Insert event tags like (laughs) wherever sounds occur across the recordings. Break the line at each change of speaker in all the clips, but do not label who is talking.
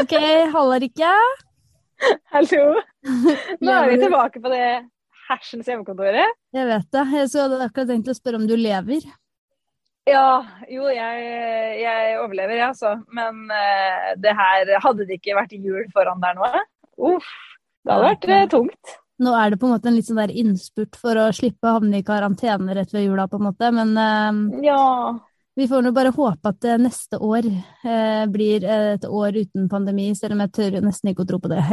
OK, halla, Rikke.
Hallo. (laughs) Nå er vi tilbake på det hersens hjemmekontoret.
Jeg vet det. Jeg hadde akkurat tenkt å spørre om du lever.
Ja, jo, jeg, jeg overlever, jeg, altså. Men uh, det her Hadde det ikke vært jul foran der nå? Uff. Det hadde vært uh, tungt.
Nå er det på en måte en litt sånn der innspurt for å slippe å havne i karantene rett ved jula, på en måte. Men uh,
ja.
Vi får nå bare håpe at neste år blir et år uten pandemi, selv om jeg tør nesten ikke å tro på det. (laughs)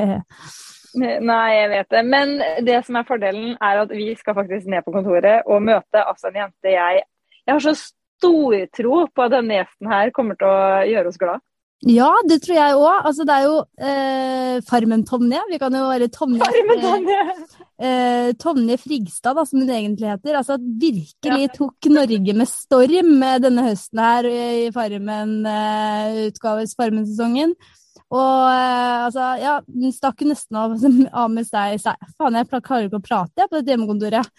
Nei, jeg vet det. Men det som er fordelen, er at vi skal faktisk ned på kontoret og møte altså en jente jeg Jeg har så stortro på at denne gjesten her kommer til å gjøre oss glad.
Ja, det tror jeg òg. Altså, det er jo eh, Farmen-Tonje. Vi kan jo være Tonje! (laughs) Eh, Tonje Frigstad, da, som hun egentlig heter. Altså, virkelig ja. tok Norge med storm denne høsten her i Farmen-utgaves eh, Farmen-sesongen. Og eh, altså, ja, hun stakk nesten av, av med seg, seg Faen, jeg klarer ikke å prate jeg, på dette hjemmekontoret.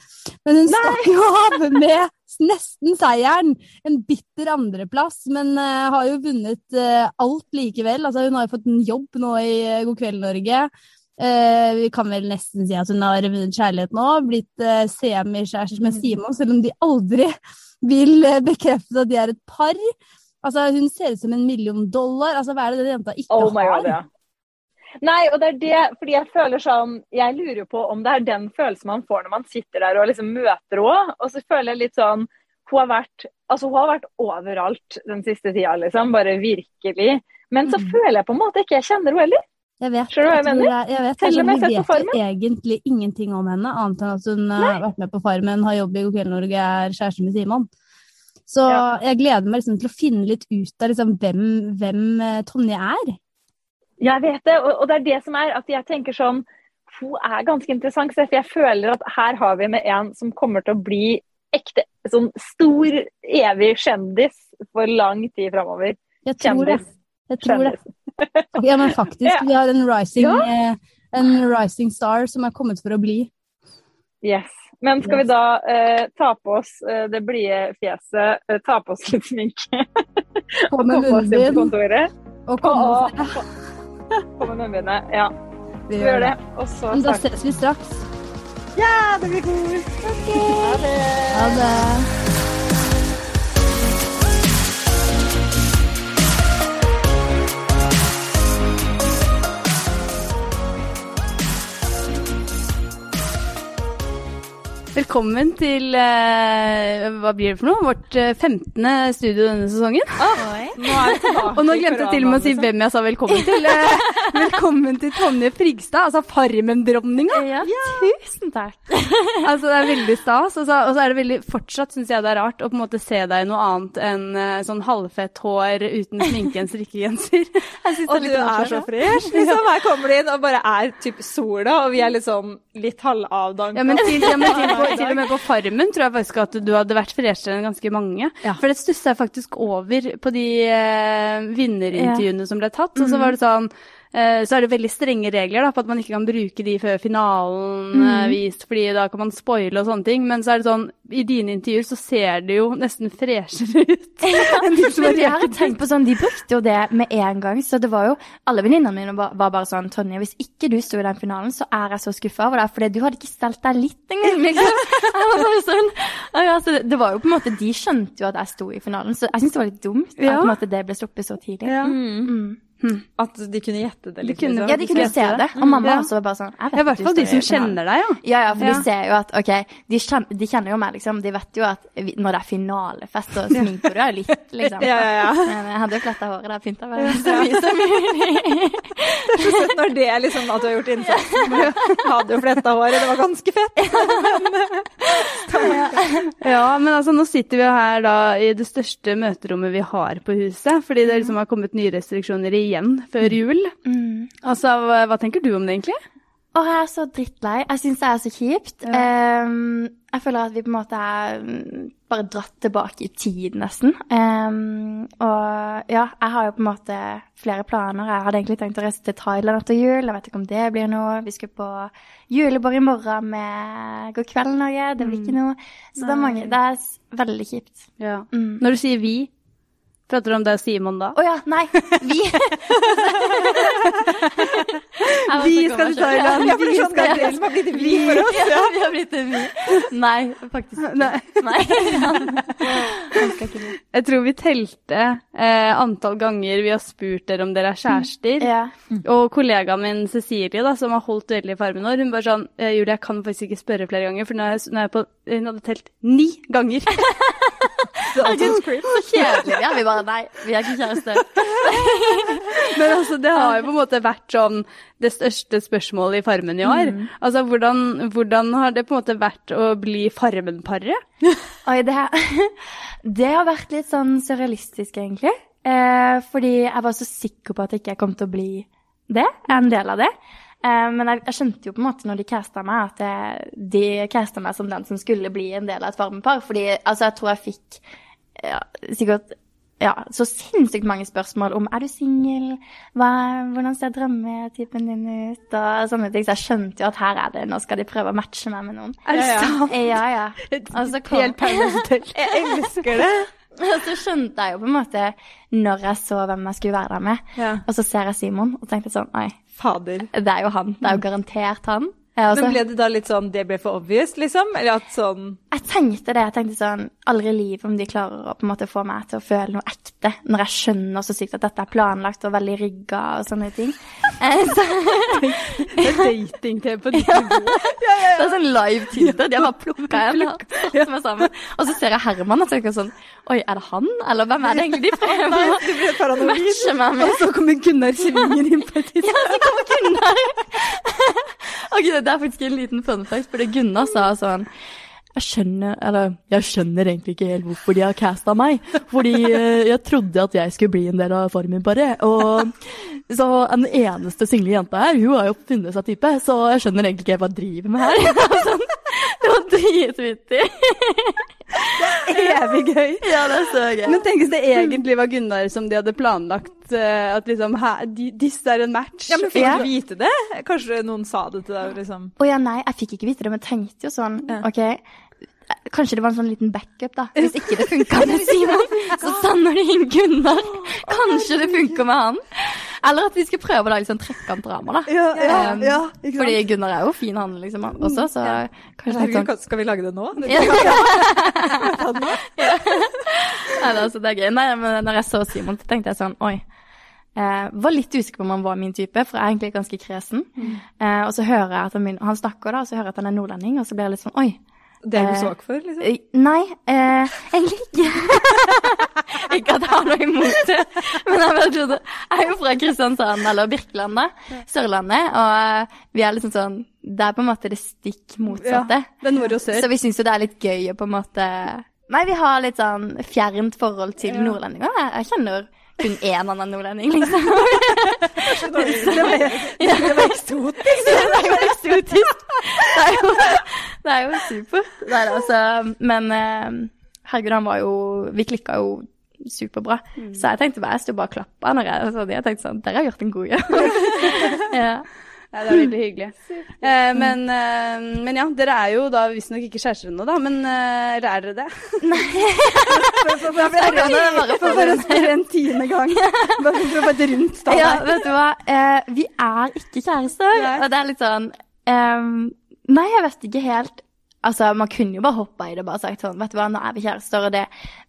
Men hun Nei! stakk jo av med nesten seieren. En bitter andreplass, men uh, har jo vunnet uh, alt likevel. Altså, hun har jo fått en jobb nå i uh, God kveld, Norge. Vi kan vel nesten si at hun har vunnet kjærlighet nå, blitt uh, semikjærester med Simon, selv om de aldri vil bekrefte at de er et par. Altså, hun ser ut som en million dollar. Altså, hva er det den jenta ikke
oh
har?
God, ja. Nei, og det er det, fordi jeg føler sånn Jeg lurer på om det er den følelsen man får når man sitter der og liksom møter henne. Og så føler jeg litt sånn Hun har vært, altså, hun har vært overalt den siste tida, liksom. Bare virkelig. Men så mm. føler jeg på en måte ikke jeg kjenner henne heller.
Jeg vet.
Skjønner du hva jeg mener?
Jeg, jeg vet, Selv om jeg Vi vet jo egentlig ingenting om henne, annet enn at hun har vært med på Farmen, har jobb i God kveld Norge, er kjæreste med Simon. Så ja. jeg gleder meg liksom til å finne litt ut av liksom hvem, hvem eh, Tonje er.
Jeg vet det, og, og, det er det som er at jeg tenker sånn Hun er ganske interessant, for jeg føler at her har vi med en som kommer til å bli ekte sånn stor, evig kjendis for lang tid framover.
Jeg tror kjendis. det. Jeg tror kjendis. det. Ja, men faktisk. (laughs) Vi har en rising, ja. Eh, en rising star som er kommet for å bli.
Yes. Men skal vi da eh, ta på oss eh, det blide fjeset, eh, ta på oss litt sminke
og komme på kontoret?
Og komme oss På med munnbindet, ja. Vi gjør det. Og så
Da ses vi straks.
Ja, det blir kos.
Okay. Ha det. Ha det. Velkommen til uh, hva blir det for noe? Vårt uh, 15. studio denne sesongen.
Oh, (laughs) nå
og nå glemte jeg til og med å si hvem jeg sa velkommen til. Uh, velkommen til Tonje Frigstad, altså Farmen-dronninga.
Ja, tusen takk. (laughs)
altså Det er veldig stas. Og så, og så er det veldig, fortsatt syns jeg det er rart å på en måte se deg i noe annet enn sånn halvfett hår uten sminke, en strikkegenser. (laughs)
og du er så fresh. Liksom, her kommer du inn og bare er typ sola, og vi er liksom litt halvavdanka.
Ja, men til, ja, men til på, til og med på Farmen tror jeg faktisk at du hadde vært freshere enn ganske mange. Ja. For det stussa jeg faktisk over på de eh, vinnerintervjuene som ble tatt. Og så var det sånn så er det veldig strenge regler da, på at man ikke kan bruke de før finalen mm. Eh, vist, fordi da kan man spoile og sånne ting. Men så er det sånn, i dine intervjuer så ser det jo nesten freshere ut (laughs) (laughs)
enn de som har jeg har tenkt på sånn, De brukte jo det med en gang, så det var jo Alle venninnene mine var, var, bare sånn Tonje, hvis ikke du sto i den finalen, så er jeg så skuffa over deg, for du hadde ikke stelt deg litt engang, (laughs) liksom. var sånn, altså, det var jo på en måte De skjønte jo at jeg sto i finalen, så jeg syns det var litt dumt ja. at måte, det ble sluppet så tidlig.
Ja. Mm. Mm. Hmm. At de kunne gjette det Liksom.
De kunne. Ja, de kunne se det. Og mamma ja. også var bare sånn
jeg vet I hvert fall de som kjenner deg, ja.
Ja, ja, for ja. de ser jo at OK, de kjenner, de kjenner, jo meg, liksom. De vet jo at når det er finalefest, så sminker du deg litt, (laughs) liksom.
ja, ja, ja.
Men jeg hadde jo fletta håret der, pynta meg så mye som
mulig. det er så søtt (laughs) (laughs) når det er liksom at du har gjort innsatsen. Du hadde jo fletta håret, det var ganske fett.
ja, men altså nå sitter vi her da i det største møterommet vi har på huset, fordi det liksom har kommet nye restriksjoner i igjen før jul. Mm. Altså, hva, hva, tenker du om det, egentlig?
Åh, jeg er så drittlei. Jeg syns det er så kjipt. Ja. Um, jeg føler at vi på en måte er mm, bare dratt tilbake i tid, nesten. Um, og ja, jeg har jo på en måte flere planer. Jeg hadde egentlig tenkt å reise til Thailand etter jul. Jeg vet ikke om det blir noe. Vi skal på julebord i morgen med God kveld, Norge. Det blir mm. ikke noe. Så det er mange Det er veldig kjipt.
Ja. Mm. Når du sier vi, Prater du om deg og Simon da?
Å oh, ja, nei. Vi. (laughs)
vi skal til Thailand.
Ja, vi skal sånn, er som har blitt vi for (laughs) oss.
Ja, vi har blitt vi. Nei, faktisk ikke.
Nei. (laughs)
Nei.
Jeg tror vi telte eh, antall ganger vi har spurt dere om dere er kjærester.
Ja.
Og kollegaen min Cecilie, da, som har holdt veldig i Farmen vår, hun bare sånn eh, Julie, jeg kan faktisk ikke spørre flere ganger, for nå er jeg, nå er jeg på Hun hadde telt ni ganger.
Herregud, så kjedelig. Ja, vi bare nei, vi er ikke kjærester. (laughs)
Men altså, det har jo på en måte vært sånn det største spørsmålet i Farmen i år. Altså, hvordan, hvordan har det på en måte vært å bli Farmen-paret?
Oi, det, (laughs) det har vært litt sånn surrealistisk, egentlig. Eh, fordi jeg var så sikker på at jeg ikke kom til å bli det, Jeg er en del av det. Eh, men jeg, jeg skjønte jo på en måte når de casta meg, at jeg, de casta meg som den som skulle bli en del av et varmepar. Fordi altså, jeg tror jeg fikk ja, sikkert ja, så sinnssykt mange spørsmål om er du singel, hvordan ser drømmetypen din ut, og sånne ting. Så jeg skjønte jo at her er det, nå skal de prøve å matche meg med noen.
Er det
Ja, ja.
sant?
Ja, ja. Altså, kom-
Helt permanent. (laughs)
Jeg elsker det. (laughs)
Og så skjønte jeg jo på en måte når jeg så hvem jeg skulle være der med.
Ja.
Og så ser jeg Simon og tenkte sånn Oi,
Fader.
det er jo han. Det er jo garantert han.
Men ble det da litt sånn det ble for obvious, liksom? Eller at sånn
Jeg tenkte det. Jeg tenkte sånn Aldri i livet om de klarer å på en måte få meg til å føle noe ekte, når jeg skjønner så sykt at dette er planlagt og veldig rigga og sånne ting. Eh, så,
Det er dating-TV på ditt nivå.
det er sånn live Tinder. De har bare plukka en og er sammen. Og så ser jeg Herman og tenker sånn Oi, er det han? Eller hvem er det egentlig de prøver å matche meg med?
Og så kommer Gunnar Svingen inn på et tidspunkt.
Ja, så kommer Gunnar. ok, det er faktisk en liten fun fact, fordi Gunnar sa sånn jeg skjønner, eller, jeg skjønner egentlig ikke helt hvorfor de har casta meg. Fordi eh, jeg trodde at jeg skulle bli en del av Farmen, bare. Og så den eneste single jenta her, hun har jo funnet seg type, så jeg skjønner egentlig ikke hva jeg driver med her. (laughs) Det var dritvittig. det er.
Evig gøy.
Ja, det er så gøy.
Men tenk hvis det egentlig var Gunnar som de hadde planlagt eh, at liksom her, disse er en match.
Ja, men fikk
Ja.
du vite det? Kanskje noen sa det til deg, liksom?
Å ja, nei, jeg fikk ikke vite det, men tenkte jo sånn, ok, kanskje det var en sånn liten backup da. Hvis ikke det funket med (laughs) Simon, så sender de inn Gunnar. Kanskje det funker med han. Eller at vi skal prøve å lage sånn trekantdrama da.
Ja, ja,
Um,
ja?
Fordi Gunnar er jo fin han liksom også, så kanskje litt sånn.
skal vi lage det nå?
Ja. (laughs) Nei, det, altså, det er gøy. Nei, men når jeg så Simon, så tenkte jeg sånn, oi. Eh, var litt usikker på om han var min type, for jeg er egentlig ganske kresen. Eh, og så hører jeg at han, han snakker da, og så hører jeg at han er nordlending, og så blir jeg litt sånn, oi.
Det er du
Eh,
svak for, liksom?
Eh, Nei, eh, egentlig ikke. (laughs) ikke at jeg har noe imot det. Men jeg, bare trodde, jeg er jo fra Kristiansand, eller Birkelandet, Sørlandet, og eh, vi er liksom sånn Det er på en måte det stikk motsatte.
Ja, Det er nord og sør.
Så vi syns jo det er litt gøy å på en måte Nei, vi har litt sånn fjernt forhold til nordlendinger. Jeg, jeg kjenner kun én annen nordlending, liksom.
Det var, det var eksotisk.
det er jo eksotisk. Det er jo, det er jo supert. Er altså. Men eh, herregud, han var jo Vi klikka jo superbra. Så jeg tenkte bare, jeg sto bare og klappa når jeg så det. Jeg tenkte sånn Dere har gjort en god jobb. (laughs) ja.
Ja, det er veldig (laughs) hyggelig. Eh, men, eh, men ja, dere er jo da visstnok ikke kjærester ennå, da. Men eh, er dere det? (laughs)
Nei.
For, å spørre en tiende gang. (laughs) Bare for å få et rundt tall
Ja, vet du hva. Eh, vi er ikke kjærester.
Nei.
Og det er litt sånn um, Nei, jeg vet ikke helt. Altså, Man kunne jo bare hoppa i det bare sagt sånn Vet du hva, nå er vi kjærester, og det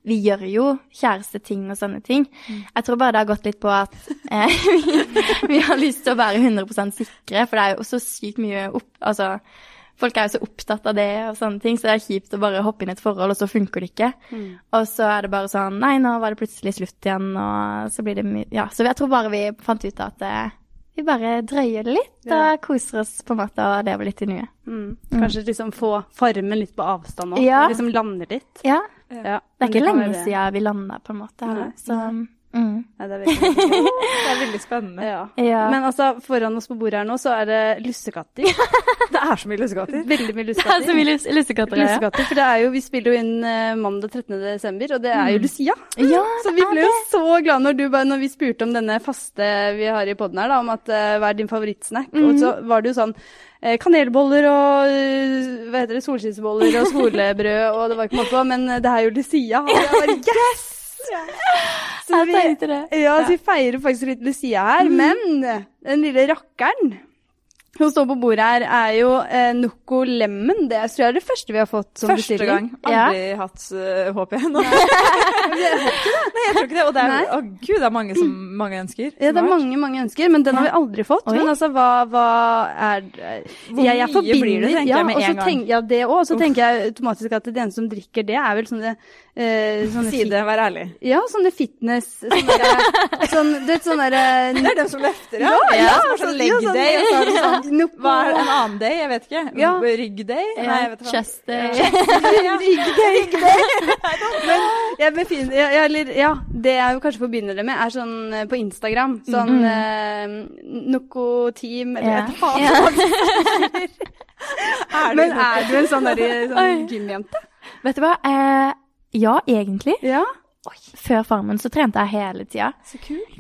Vi gjør jo kjæresteting og sånne ting. Jeg tror bare det har gått litt på at (laughs) eh, vi, vi har lyst til å være 100% sikre, for det er jo så sykt mye opp... Altså, folk er jo så opptatt av det og sånne ting, så det er kjipt å bare hoppe inn i et forhold, og så funker det ikke. Og så er det bare sånn Nei, nå var det plutselig slutt igjen, og så blir det mye Ja, så jeg tror bare vi fant ut at eh, vi bare drøyer det litt
Ja.
og koser oss på en måte og lever litt i nuet.
Mm. Kanskje liksom få farmen litt på avstand òg.
Ja.
Liksom lande litt?
Ja,
Ja.
det er ikke lenge
være
siden vi landa, på en måte.
her.
Så mm.
Nei, det er veldig, veldig. (laughs)
Det er veldig spennende.
ja.
Ja.
Men altså, foran oss på bordet her nå, så er det lussekatter. (laughs)
Det er så mye lussekatter.
Veldig mye (laughs)
det er så mye lus lussekatter. Ja.
Lussekatter, for det er jo, Vi spiller jo inn eh, mandag 13. desember, og det er jo Lucia.
Ja,
Så vi ble jo så glade når, du, bare- når vi spurte om denne faste vi har i poden her, da, om at eh, hva er din favorittsnack? Og så var det jo sånn eh, kanelboller og hva heter det, solskinnsboller og skolebrød, og det var ikke måte på, men det er jo Lucia. Og jeg bare yes! Så vi, ja, så vi feirer faktisk litt Lucia her, men den lille rakkeren som står på bordet her, er jo eh, Noco Lemon. Det tror jeg er det første vi har fått som
Første
bestilling.
gang. Aldri hatt uh, håp igjen. (laughs) Nei, jeg tror ikke det. Og det er, å gud, det er mange som mange ønsker.
Ja, det er mange, mange ønsker, men den har vi aldri fått.
Oi.
Men altså, hva, hva er
Hvor
jeg, jeg
mye blir det, tenker
ja,
jeg med en gang.
tenk- ja, det òg. Så tenker jeg automatisk at det eneste som drikker det, er vel sånne, eh, sånne
Si det, vær ærlig.
Ja, sånne fitness Sånne sånn, du vet, sånne der, (laughs)
Det er dem som løfter, ja.
ja,
ja, ja sånn leg
ja, sånn-
day, og så har du sånn Hva er en annen day? Jeg vet ikke.
Ja.
Rygg day? Nei, jeg vet ikke.
Chest (laughs) eh, (laughs)
Men jeg befinner, jeg, ja, eller, ja, det jeg kanskje forbinder det med, er sånn eh, på Instagram. Sånn eh, Noco Team, eller yeah. faen. (laughs)
Er
Men er du en sånn, der- sånn gymjente?
Vet du hva? Eh, ja, egentlig.
Ja.
Før Farmen så trente jeg hele tida.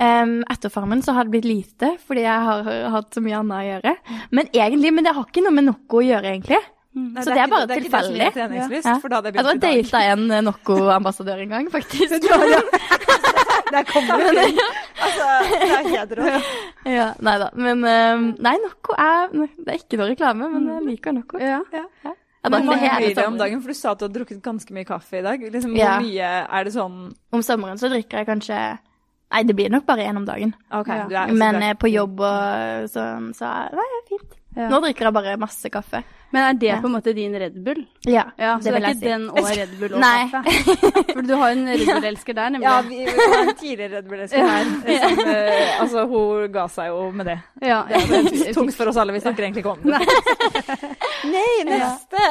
Um, etter Farmen så har det blitt lite, fordi jeg har hatt så mye annet å gjøre. Men egentlig, men det har ikke noe med noe å gjøre, egentlig.
Nei,
Så det er bare
ikke- Det er ikke det er
tilfeldig.
gir treningslyst,
Ja.
for da hadde jeg
har
begynt i dag.
data en eh, Noco-ambassadør en gang, faktisk. (laughs) (laughs)
Der kommer det inn. Altså, det er helt rått. (laughs)
Ja, nei da. Men um, nei, Noco er Det er ikke noe reklame, men jeg liker Noco.
Ja.
Jeg
hvor
mange
blir det om dagen? For du sa at du har drukket ganske mye kaffe i dag. Liksom,
Ja.
Hvor mye er det sånn
Om sommeren så drikker jeg kanskje Nei, det blir nok bare én om dagen.
Okay,
Ja.
Men eh, på jobb og sånn, så Nei, det er fint.
Ja.
Nå drikker jeg bare masse kaffe.
Men er det
Ja.
på en måte din Red Bull?
Ja,
Ja, så det,
det vil
er ikke
si.
den og (laughs) Red Bull og
Nei.
kaffe? For du har en Red (laughs) Bull-elsker der, nemlig.
Ja, vi, vi har en tidligere Red Bull-elsker der. (laughs) Som, uh, altså, hun ga seg jo med det.
Ja,
Det er tungt for oss alle. Vi snakker egentlig ikke om det. Nei, neste!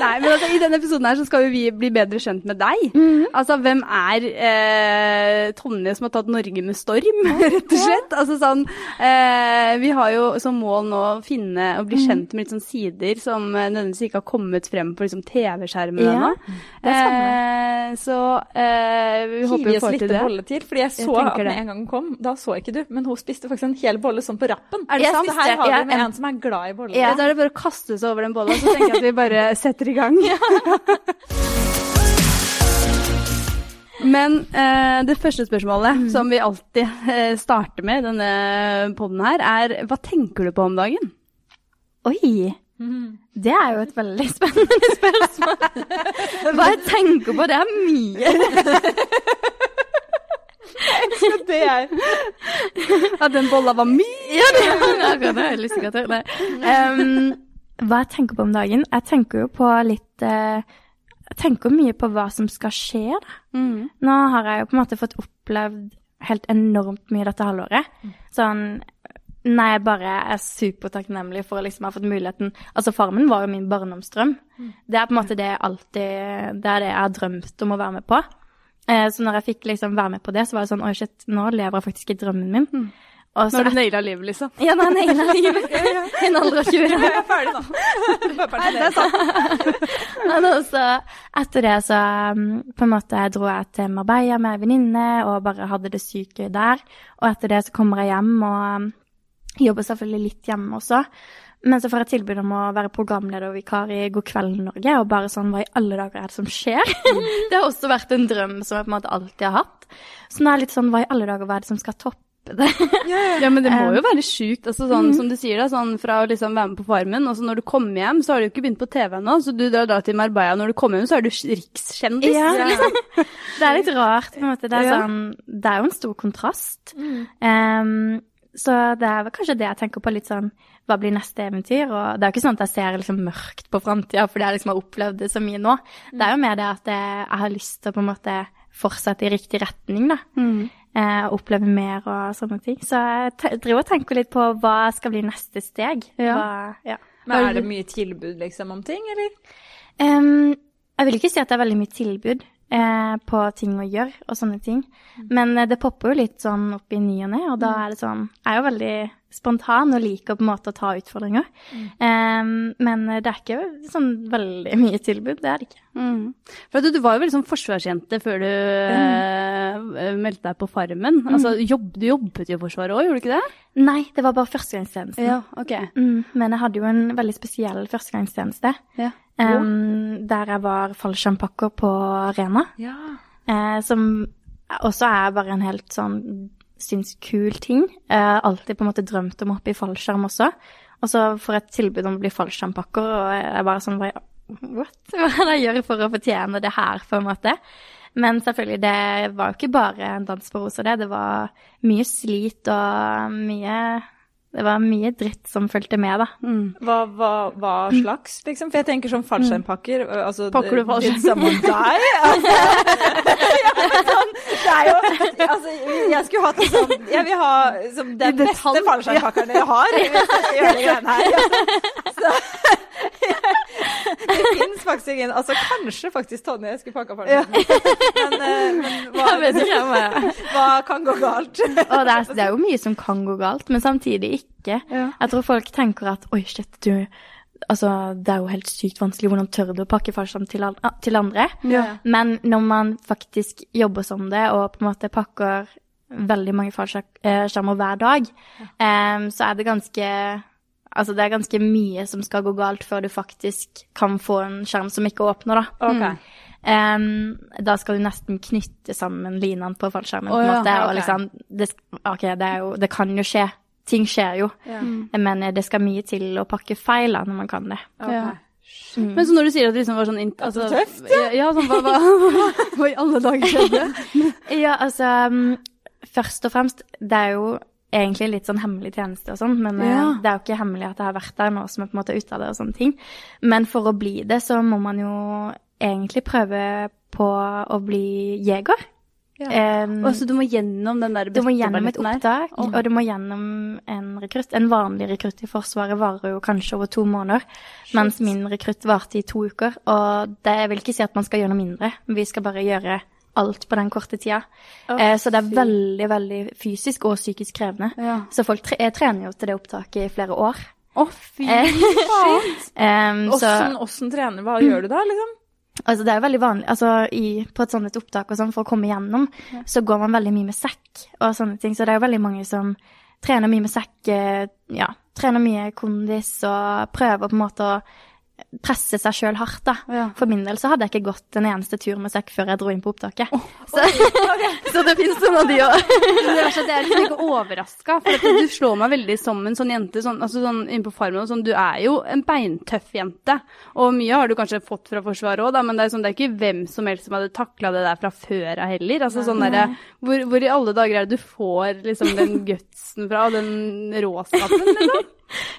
Nei, men altså, I denne episoden her så skal jo vi bli bedre kjent med deg.
Mhm.
Altså, Hvem er eh, Tonje som har tatt Norge med storm, rett og slett? Altså sånn, eh, Vi har jo som mål nå å finne og
Mhm.
bli kjent med litt sånn sider som eh, nødvendigvis ikke har kommet frem på liksom, TV-skjermen
Ja,
ennå. Eh, så eh, vi håper vi får til det.
bolle til. Fordi jeg så
Jeg
at
det.
en gang kom, da så ikke du, men hun spiste faktisk en hel bolle sånn på rappen.
Er det
Jeg
sant?
Så her har vi med
en-
som er glad i boller.
Ja. Da er det bare å kaste seg over den bolla, så tenker jeg at vi bare (laughs) setter i gang. (laughs) Men eh, det første spørsmålet som vi alltid eh, starter med i denne poden her, er hva tenker du på om dagen?
Oi! Det er jo et veldig spennende (laughs) spørsmål. Hva jeg tenker på, det er mye.
Det er
At den bolla var mye!
Ja, det akkurat det. Jeg lyst til gå til. Hva jeg tenker på om dagen? Jeg tenker jo på litt eh, Jeg tenker mye på hva som skal skje, da.
Mm.
Nå har jeg jo på en måte fått opplevd helt enormt mye dette halvåret. Sånn Nei, jeg bare er supertakknemlig for å liksom ha fått muligheten Altså, Farmen var jo min barndomsdrøm. Det er på en måte det jeg alltid Det er det jeg har drømt om å være med på. Eh, så når jeg fikk liksom være med på det, så var det sånn Oi, shit, nå lever jeg faktisk i drømmen min. Og så
Når du naila livet, liksom.
Ja, nå har jeg naila (laughs) livet. I en alder av 20 år.
Jeg er ferdig nå. Bare sant.
Men (laughs) også etter det så um, på en måte dro jeg til Marbella med ei venninne og bare hadde det sykt gøy der. Og etter det så kommer jeg hjem og um, jobber selvfølgelig litt hjemme også. Men så får jeg tilbud om å være programleder og vikar i God kveld Norge, og bare sånn hva i alle dager er det som skjer? (laughs) det har også vært en drøm som jeg på en måte alltid har hatt. Så nå er det litt sånn hva i alle dager hva er det som skal toppe det?
Ja, men det må jo være sjukt. Altså, sånn, Som du sier, da, sånn fra å liksom være med på Farmen, og så når du kommer hjem, så har du jo ikke begynt på TV ennå, så du drar, da til Marbella, når du kommer hjem, så er du rikskjendis.
Ja, liksom. Det er litt rart, på en måte. Det er, sånn, det er jo en stor kontrast. Em, så det er vel kanskje det jeg tenker på litt sånn Hva blir neste eventyr? Og det er jo ikke sånn at jeg ser liksom mørkt på framtida fordi jeg liksom har opplevd det så mye nå. Det er jo mer det at jeg, har lyst til å på en måte fortsette i riktig retning, da.
Mm.
Eh, oppleve mer og sånne ting. Så jeg driver og tenker litt på hva skal bli neste steg.
Ja.
Hva, ja.
Men er det mye tilbud liksom om ting, eller?
Um, jeg vil ikke si at det er veldig mye tilbud eh, på ting å gjøre og sånne ting. Men eh, det popper jo litt sånn opp i ny og ne, og da er det sånn Jeg er jo veldig spontan og liker på en måte å ta utfordringer. Em, men det er ikke sånn veldig mye tilbud, det er det ikke.
Mm. For du, du var jo veldig sånn forsvarsjente før du eh, meldte deg på Farmen. Altså, jobb, du jobbet jo i Forsvaret òg, gjorde du ikke det?
Nei, det var bare førstegangstjenesten.
ok.
Mm, men jeg hadde jo en veldig spesiell førstegangstjeneste.
Ja.
Um, der jeg var fallskjermpakker på Rena.
Ja.
Uh, som også er bare en helt sånn syns kul ting. Har alltid på en måte drømt om å hoppe i fallskjerm også. Og så får jeg et tilbud om å bli fallskjermpakker, og jeg bare sånn bare, What? (laughs) Hva er det jeg gjør for å fortjene det her, på en måte? Men selvfølgelig, det var jo ikke bare en dans på roser, det. Det var mye slit og mye Det var mye dritt som fulgte med, da.
Hva, hva, hva slags, liksom? For jeg tenker sånn fallskjermpakker mm. altså,
Pakker du fallskjerm? (laughs)
Altså, (laughs) ja, sånn, det er jo Altså, jeg skulle hatt det som Jeg vil ha som den beste fallskjermpakkeren dere har. Hvis (laughs) jeg gjør det greiene her. Ja. Så, det fins faktisk ingen Altså, kanskje faktisk Tonje skulle pakka fallskjermen. Men, eh, men hva,
ikke
hva kan gå galt?
Og det er, det er jo mye som kan gå galt, men samtidig ikke. Jeg tror folk tenker at oi, shit, du Altså, det er jo helt sykt vanskelig. Hvordan tør du å pakke fallskjerm til, an- ah, til andre? Men når man faktisk jobber som det, og på en måte pakker veldig mange fallskjermer hver dag, um, så er det ganske Altså, det er ganske mye som skal gå galt før du faktisk kan få en skjerm som ikke åpner, da.
Okay.
Um, da skal du nesten knytte sammen linene på fallskjermen.
oh,
på en
ja,
okay.
og liksom, det, ok, det, er jo, det kan jo skje. Ting skjer jo. Men eh, det skal mye til å pakke feil da, når man kan det.
Ja. Men så når du sier at det liksom var sånn altså,
tøft,
ja. ja sånn, hva, hva, (laughs) hva i alle dager skjedde? (laughs)
Ja, altså mm, Først og fremst, det er jo egentlig litt sånn hemmelig tjeneste og sånn, men eh,
Ja.
det er jo ikke hemmelig at jeg har vært der nå som er på en måte ute av det og sånne ting. Men for å bli det, så må man jo egentlig prøve på å bli jeger. Em,
Og så du må gjennom den der
Du må gjennom et opptak, oh. og du må gjennom en rekrutt. En vanlig rekrutt i Forsvaret varer jo kanskje over to måneder, mens min rekrutt varte i to uker. Og det vil ikke si at man skal gjøre noe mindre, vi skal bare gjøre alt på den korte tida. eh, så det er veldig, veldig fysisk og psykisk krevende.
Ja.
Så folk tre jeg trener jo til det opptaket i flere år.
Å, fy
faen! (laughs) em, så
Åssen åssen trener Hva gjør du da, liksom?
Altså, det er jo veldig vanlig altså, i, på et sånt opptak og sånn, for å komme igjennom, så går man veldig mye med sekk og sånne ting. Så det er jo veldig mange som trener mye med sekk, eh, ja, trener mye kondis og prøver på en måte å presse seg sjøl hardt, da.
Ja.
For min del så hadde jeg ikke gått en eneste tur med sekk før jeg dro inn på opptaket. Så, (laughs) så det fins noen av de òg.
Jeg er liksom ikke overraska, for du slår meg veldig som en sånn jente sånn, altså sånn inne på farmen. Sånn, du er jo en beintøff jente, og mye har du kanskje fått fra Forsvaret òg, men det er, sånn, det er ikke hvem som helst som hadde takla det der fra før av heller. Altså, sånn der, hvor, hvor i alle dager er det du får liksom, den gutsen fra, og den råskapen? Liksom?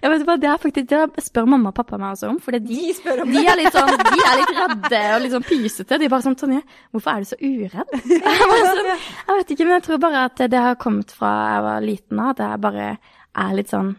Ja, vet du hva, det er faktisk Det spør mamma og pappa meg også om, for de,
om
de er litt sånn De er litt redde og litt sånn pysete. De er bare sånn Tonje, hvorfor er du så uredd? (laughs) Jeg, sånn, jeg vet ikke, men jeg tror bare at det har kommet fra jeg var liten av, at jeg bare er litt sånn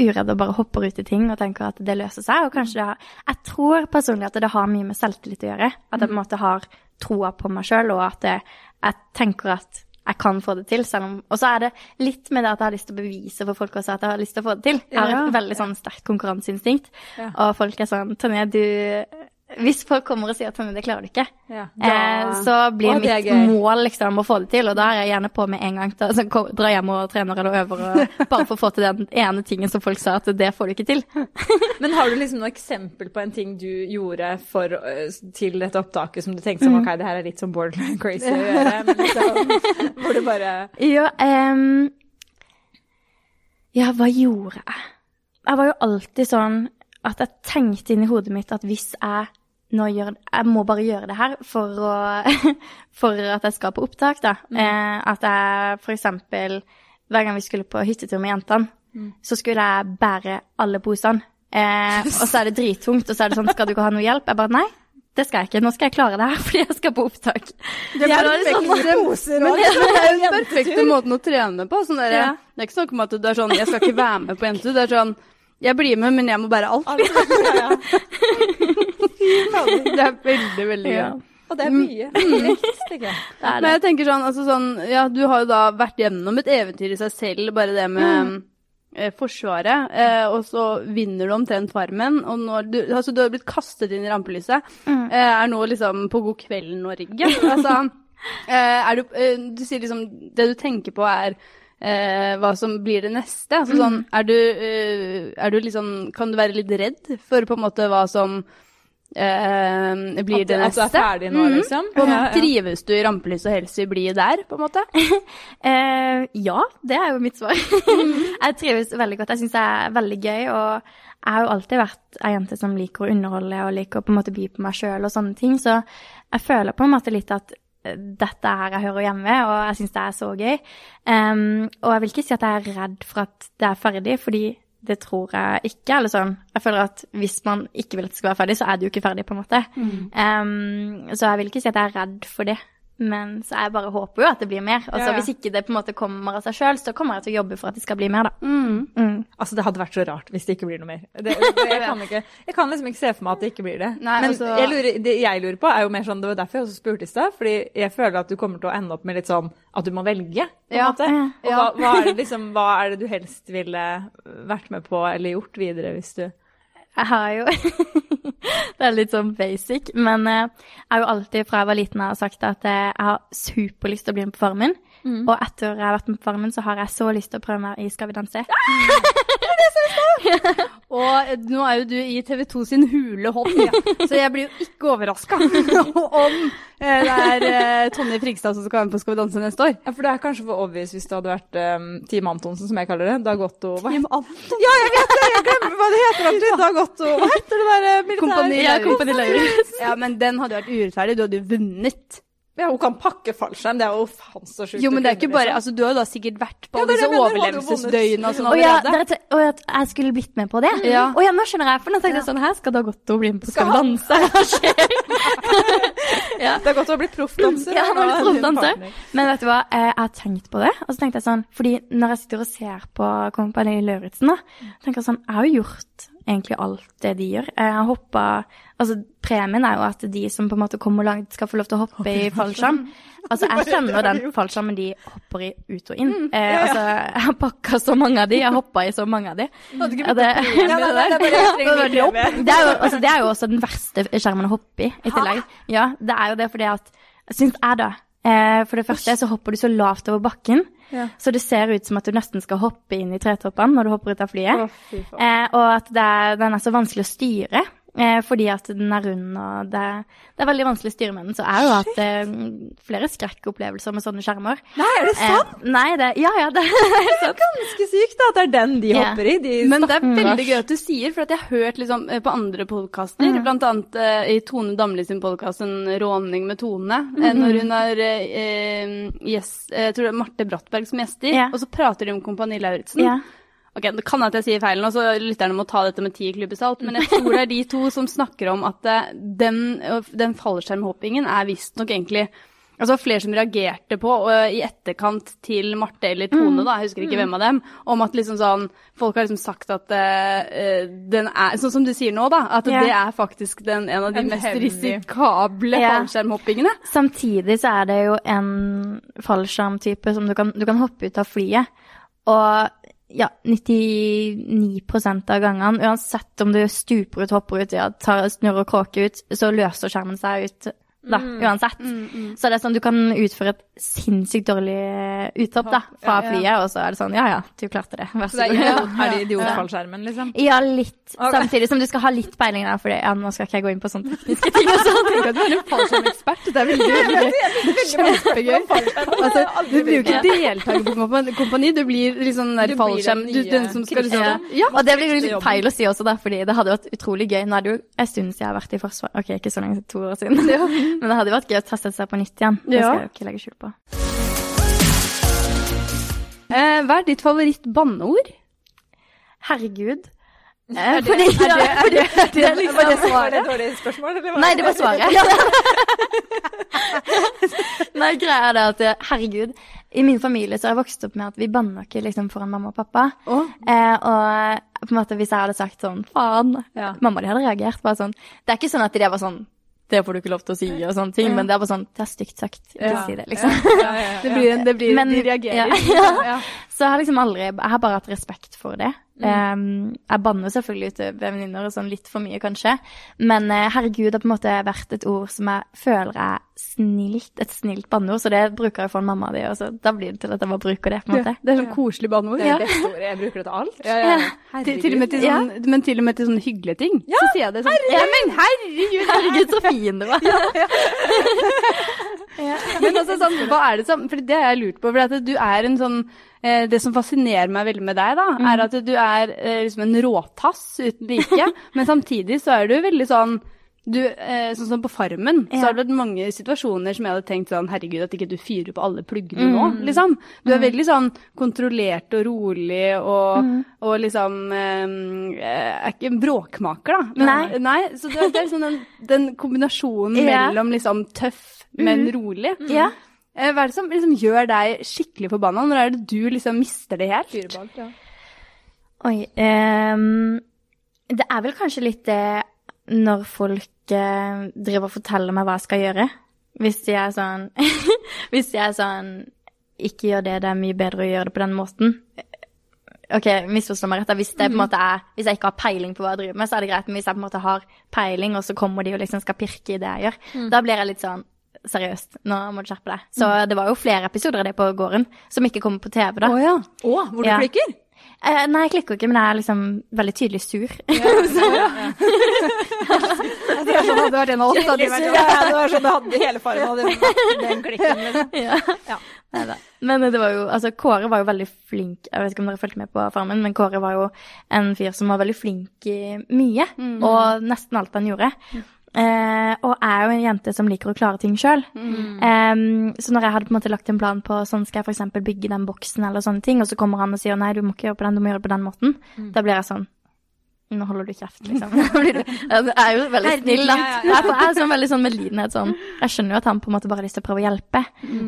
uredd og bare hopper ut i ting og tenker at det løser seg. Og kanskje det har Jeg tror personlig at det har mye med selvtillit å gjøre. At jeg på en måte har troa på meg sjøl, og at jeg, jeg tenker at jeg kan få det til, selv om Og så er det litt med det at jeg har lyst til å bevise for folk også at jeg har lyst til å få det til. Jeg har et veldig sånn sterkt konkurranseinstinkt, og folk er sånn Tonje, du Hvis folk kommer og sier at det klarer du ikke,
Ja.
eh, så blir
Å,
mitt mål liksom å få det til, og da er jeg gjerne på med en gang. Da, så drar hjem og trener eller øver, og (laughs) bare for å få til den ene tingen som folk sa at det får du ikke til. (laughs)
Men har du liksom noe eksempel på en ting du gjorde for, til dette opptaket som du tenkte som ok, det her er litt sånn borderline crazy å (laughs) gjøre, men liksom, hvor du bare
Ja, um... ja, hva gjorde jeg? Jeg var jo alltid sånn at jeg tenkte inn i hodet mitt at hvis jeg nå gjør Jeg må bare gjøre det her for, å, (laughs) for at jeg skal på opptak, da. Eh, at jeg eksempel Hver gang vi skulle på hyttetur med jentene, så skulle jeg bære alle posene. Eh, (laughs) og så er det drittungt, og så er det sånn Skal du ikke ha noe hjelp? Jeg bare Nei, det skal jeg ikke. Nå skal jeg klare det her (laughs) fordi jeg skal på opptak.
Det
er
perfekte
perfekt
sånn-
poser
Men det, er den perfekte måten å trene på. Sånn der,
Ja.
Det er ikke snakk om at du er sånn Jeg skal ikke være med på jentetur. Det er sånn Jeg blir med, men jeg må bære alt.
ja, (laughs) ja.
Det er veldig, veldig gøy.
Ja.
Og det er mye. Jeg.
Det er
Men jeg tenker sånn, altså sånn Ja, du har jo da vært gjennom et eventyr i seg selv, bare det med eh, Forsvaret, eh, og så vinner du omtrent Farmen, og når du, altså, du har blitt kastet inn i rampelyset.
Mm.
Eh, er nå liksom på God kveld Norge. Altså, (laughs) eh, er du eh, Du sier liksom Det du tenker på, er eh, hva som blir det neste. Altså sånn, er du, eh, er du liksom Kan du være litt redd for på en måte hva som eh, blir
At,
det
at du er ferdig nå,
Mhm.
liksom? Ja, ja.
trives du i rampelyset og helst vil bli der, på en måte? (laughs)
Eh, ja, det er jo mitt svar. (laughs) jeg trives veldig godt. Jeg syns det er veldig gøy. Og jeg har jo alltid vært ei jente som liker å underholde og liker å på en måte by på meg sjøl og sånne ting. Så jeg føler på en måte litt at dette er her jeg hører hjemme, og jeg syns det er så gøy. Um, og jeg vil ikke si at jeg er redd for at det er ferdig, fordi det tror jeg ikke. eller sånn. Jeg føler at hvis man ikke vil at det skal være ferdig, så er det jo ikke ferdig, på en måte. Em, så jeg vil ikke si at jeg er redd for det. Men så jeg bare håper jo at det blir mer. Altså,
Ja, ja.
Hvis ikke det på en måte kommer av seg sjøl, så kommer jeg til å jobbe for at det skal bli mer, da.
Mm.
Mm.
Altså, det hadde vært så rart hvis det ikke blir noe mer. Det, (laughs) det, jeg, kan ikke, jeg kan liksom ikke se for meg at det ikke blir det.
Nei,
Men
også...
jeg lurer, det jeg lurer på, er jo mer sånn Det var derfor jeg også spurte i stad. Fordi jeg føler at du kommer til å ende opp med litt sånn at du må velge, på en
Ja.
måte. Og
Ja.
hva, hva, er det (laughs) liksom, hva er det du helst ville vært med på eller gjort videre hvis du
Jeg har jo (laughs) Det er litt sånn basic, men eh, jeg har jo alltid fra jeg var liten har sagt at eh, jeg har superlyst til å bli med på Farmen.
Mm.
Og etter jeg har vært med på Farmen, så har jeg så lyst til å prøve meg i Skal vi danse. (laughs)
Og eh, nå er jo du i TV 2 sin hule hånd, så jeg blir jo ikke overraska (laughs) om eh, det er eh, Tonje Frigstad som skal være med på Skal vi danse neste år.
Ja, for det er kanskje for obvious hvis det hadde vært um, Team Antonsen, som jeg kaller det. Dag Otto hva?
Team Anton.
Ja, jeg vet det! Jeg glemmer hva det heter alltid. Dag Otto Hva heter det der eh, militære
Kompani
Ja,
Lauritz.
Kompani Lauritz.
Ja, men den hadde vært urettferdig. Du hadde jo vunnet.
Ja, hun kan pakke fallskjerm. Det er jo faen så sjukt.
Jo, men det er ikke bare
liksom.
Altså, du har jo da sikkert vært på
Ja,
disse overlevelsesdøgnene og sånn
Å ja,
allerede.
å, at jeg skulle blitt med på det?
Ja.
Å ja, nå skjønner jeg. For nå tenkte jeg sånn Her skal Dag Otto bli med på Skal vi danse. Hva skjer? (laughs) ja.
Det er godt å ha blitt proffdanser.
Ja, han har blitt proffdanser. Men vet du hva, Eh, jeg har tenkt på det. Og så tenkte jeg sånn, fordi når jeg sitter og ser på Kompani Lauritzen, da, tenker jeg sånn, jeg har jo gjort egentlig alt det de gjør. Jeg har hoppa Altså, premien er jo at de som på en måte kommer langt, skal få lov til å hoppe i fallskjerm. Altså, jeg (laughs) kjenner den (laughs) fallskjermen de hopper i ut og inn. Eh, altså, jeg har pakka så mange av de, jeg hoppa i så mange av de. Det,
jeg
det, er jo, altså, det er jo også den verste skjermen å hoppe i, i tillegg. Ja, det er jo det fordi at Syns jeg, da. Eh, for det første så hopper du så lavt over bakken,
Ja.
så det ser ut som at du nesten skal hoppe inn i tretoppene når du hopper ut av flyet.
Å.
Eh, og at det er, den er så vanskelig å styre. Eh, fordi at den er rund og det, det er veldig vanskelig å styre med den. Så jeg har jo hatt eh, flere skrekkopplevelser med sånne skjermer.
Nei, er det sant?
Eh, nei, det Ja, ja, (laughs) det er sant.
Ganske sykt da, at det er den de
Ja.
hopper i. De
Men det er veldig gøy at du sier, for at jeg har hørt liksom, eh, på andre podkaster,
Mm.
blant annet eh, i Tone Damli sin podkast 'En råning med Tone', eh,
Mm.
når hun har eh, eh, eh, jeg tror det er Marte Brattberg som gjester,
yeah.
og så prater de om Kompani Lauritzen.
Ja.
Ok, Det kan at jeg sier feil nå, så lytterne må ta dette med ti klubber salt, men jeg tror det er de to som snakker om at eh, den, den fallskjermhoppingen er visstnok egentlig Altså flere som reagerte på og i etterkant til Marte eller Tone,
Mm.
da, jeg husker ikke hvem av dem, om at liksom sånn Folk har liksom sagt at uh, den er Sånn som du sier nå, da, at
yeah.
det er faktisk den, en av de
En
mest
heavy.
risikable
yeah.
fallskjermhoppingene.
Samtidig så er det jo en fallskjermtype som du kan, du kan hoppe ut av flyet. Og ja, 99 av gangene, uansett om du stuper ut, hopper ut, ja, tar, snurrer og kråker ut, så løser skjermen seg ut da, uansett. Så det er sånn du kan utføre et sinnssykt dårlig uthopp da, fra
Ja, ja.
flyet, og så er det sånn, ja ja, du klarte det, vær
Så
så
det er,
god.
idiot, er det idiotfallskjermen, liksom?
Ja, litt.
Okay.
Samtidig som du skal ha litt peiling der, for ja, nå skal ikke jeg gå inn på sånne tekniske ting og sånn. (laughs)
Tenk at du er en fallskjermekspert. Det er veldig, veldig kjempegøy. Altså, du blir jo ikke deltaker på en kompani, du blir liksom der
Du blir
fallskjerm...
den
Du,
nye
den som skal liksom
Ja. Og det blir litt feil å si også, da, fordi det hadde vært utrolig gøy. Nå er det jo en stund siden jeg har vært i Forsvaret. Ok, ikke så lenge, to år siden. (laughs) Men det hadde jo vært gøy å teste seg på nytt igjen. Det
Ja.
skal jeg jo ikke legge skjul på.
Eh, hva er ditt favoritt-banneord?
Herregud. Eh,
Er det,
fordi,
er det, er det, (laughs) er det,
det er liksom-
var det
Var det et spørsmål, eller?
Nei, det var svaret. (laughs) Nei, greia er det at eh, herregud, i min familie så har jeg vokst opp med at vi banner ikke liksom foran mamma og pappa.
Oh.
Eh, og på en måte hvis jeg hadde sagt sånn faen,
Ja.
mamma de hadde reagert bare sånn. Det er ikke sånn at de var sånn det får du ikke lov til å si og sånne ting, men det er bare sånn det er stygt sagt, ikke
Ja.
si det, liksom.
Ja, ja, (laughs)
Det blir, en- det blir,
Men-
de reagerer. (laughs) (laughs)
Så jeg har liksom aldri Jeg har bare hatt respekt for det. Um, jeg banner selvfølgelig ut ved venninner og sånn litt for mye, kanskje. Men uh, herregud, det har på en måte vært et ord som jeg føler er snilt, et snilt banneord. Så det bruker jeg for en mamma di, og så da blir det til at jeg bare bruker det, på en måte.
Det er sånn koselig banneord.
Det er det beste ordet. Jeg bruker det til alt.
Ja, ja, ja. Til, til og med til sånn, Men til og med til sånne hyggelige ting. så sier jeg det sånn. Ja, men herregud!
Herregud, så fin du var.
Men altså, sånn, hva er det som For det har jeg lurt på. For at du er en sånn Det som fascinerer meg veldig med deg, da, er at du er eh, liksom en råtass uten like. (laughs) men samtidig så er du veldig sånn du, eh, sånn som på Farmen, så har det vært mange situasjoner som jeg hadde tenkt sånn Herregud, at ikke du fyrer på alle pluggene nå, liksom. Du er veldig sånn kontrollert og rolig og, og liksom eh, Er ikke en bråkmaker, da. Men,
Nei.
nei. Så det, det er liksom den, den kombinasjonen (laughs)
Ja.
mellom liksom tøff, men rolig.
Ja.
Eh, Hva er det som liksom gjør deg skikkelig forbanna? Når er det du liksom mister det helt?
Ja.
Oi. Um, det er vel kanskje litt det når folk uh, driver og forteller meg hva jeg skal gjøre. Hvis de er sånn (laughs) Hvis de er sånn Ikke gjør det, det er mye bedre å gjøre det på den måten. OK, misforstå meg rett. Hvis, det på en måte er, hvis jeg ikke har peiling på hva jeg driver med, så er det greit. Men hvis jeg på en måte har peiling, og så kommer de og liksom skal pirke i det jeg gjør, da blir jeg litt sånn Seriøst, nå må du skjerpe deg. Så det var jo flere episoder av det på gården som ikke kommer på TV, da.
Å ja.
Å, hvor du
Ja.
klikker?
Eh, nei, jeg klikker ikke, men jeg er liksom veldig tydelig sur.
Det er sånn at du har en av oss. hadde
Ja, det var sånn det hadde hele fargen hadde vært den klikken. Liksom. (laughs)
ja. Ja. Men det var jo, altså Kåre var jo veldig flink, jeg vet ikke om dere fulgte med på Farmen, men Kåre var jo en fyr som var veldig flink i mye, og nesten alt han gjorde. Eh, og jeg er jo en jente som liker å klare ting sjøl. så når jeg hadde på en måte lagt en plan på sånn skal jeg f.eks. bygge den boksen, eller sånne ting, og så kommer han og sier nei, du må ikke gjøre på den, du må gjøre det på den måten, da blir jeg sånn nå holder du kjeft, (laughs) liksom. Det er jo veldig snill, da. Jeg er, jeg er sånn veldig sånn medlidenhet sånn. Jeg skjønner jo at han på en måte bare har lyst til å prøve å hjelpe,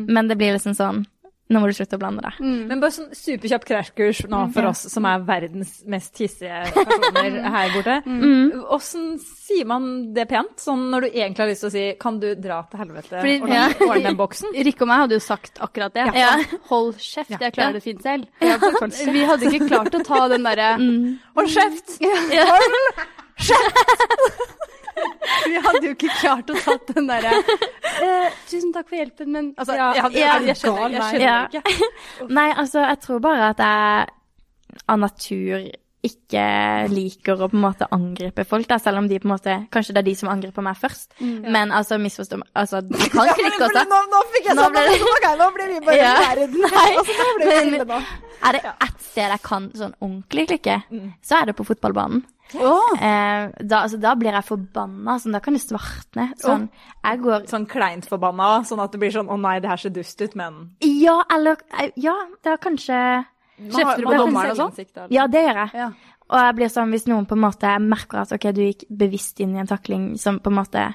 men det blir liksom sånn Nå må du slutte å blande deg.
Men bare sånn superkjapt krasjkurs nå for oss som er verdens mest hissige personer (laughs) her borte. Åssen sier man det pent? Sånn når du egentlig har lyst til å si 'kan du dra til helvete'
Fordi-
og
ja.
ordne den boksen? (laughs)
Rikke og meg hadde jo sagt akkurat det.
Ja.
Hold kjeft, jeg klarer det fint selv.
Ja. (laughs)
Vi hadde ikke klart å ta den derre
Hold kjeft!
Vi hadde jo ikke klart å tatt den derre eh, Tusen takk for hjelpen, men altså,
Ja,
jeg, hadde,
jeg,
jeg, jeg skjønner, jeg skjønner
Ja.
ikke.
Nei, altså, jeg tror bare at jeg av natur ikke liker å på en måte angripe folk, da, selv om de på en måte Kanskje det er de som angriper meg først. Men altså, misforstå meg Altså, (laughs) du kan klikke også.
Nå, nå fikk jeg sånn
ble (laughs)
okay, nå blir vi bare
Ja.
verden. (laughs)
Nei,
Altså, nå blir vi
men-
nå.
Er det ett sted jeg kan sånn ordentlig klikke, så er det på fotballbanen.
Åh,
Eh, da, altså, da blir jeg forbanna. Sånn, da kan det svartne. Sånn, jeg går
Sånn kleint forbanna, sånn at det blir sånn 'å nei, det her ser dust ut', men
Ja, eller eh, Ja, det er kanskje
Kjefter du på dommeren og sånn?
Ja, det gjør jeg.
Ja.
Og jeg blir sånn hvis noen på en måte merker at ok, du gikk bevisst inn i en takling som på en måte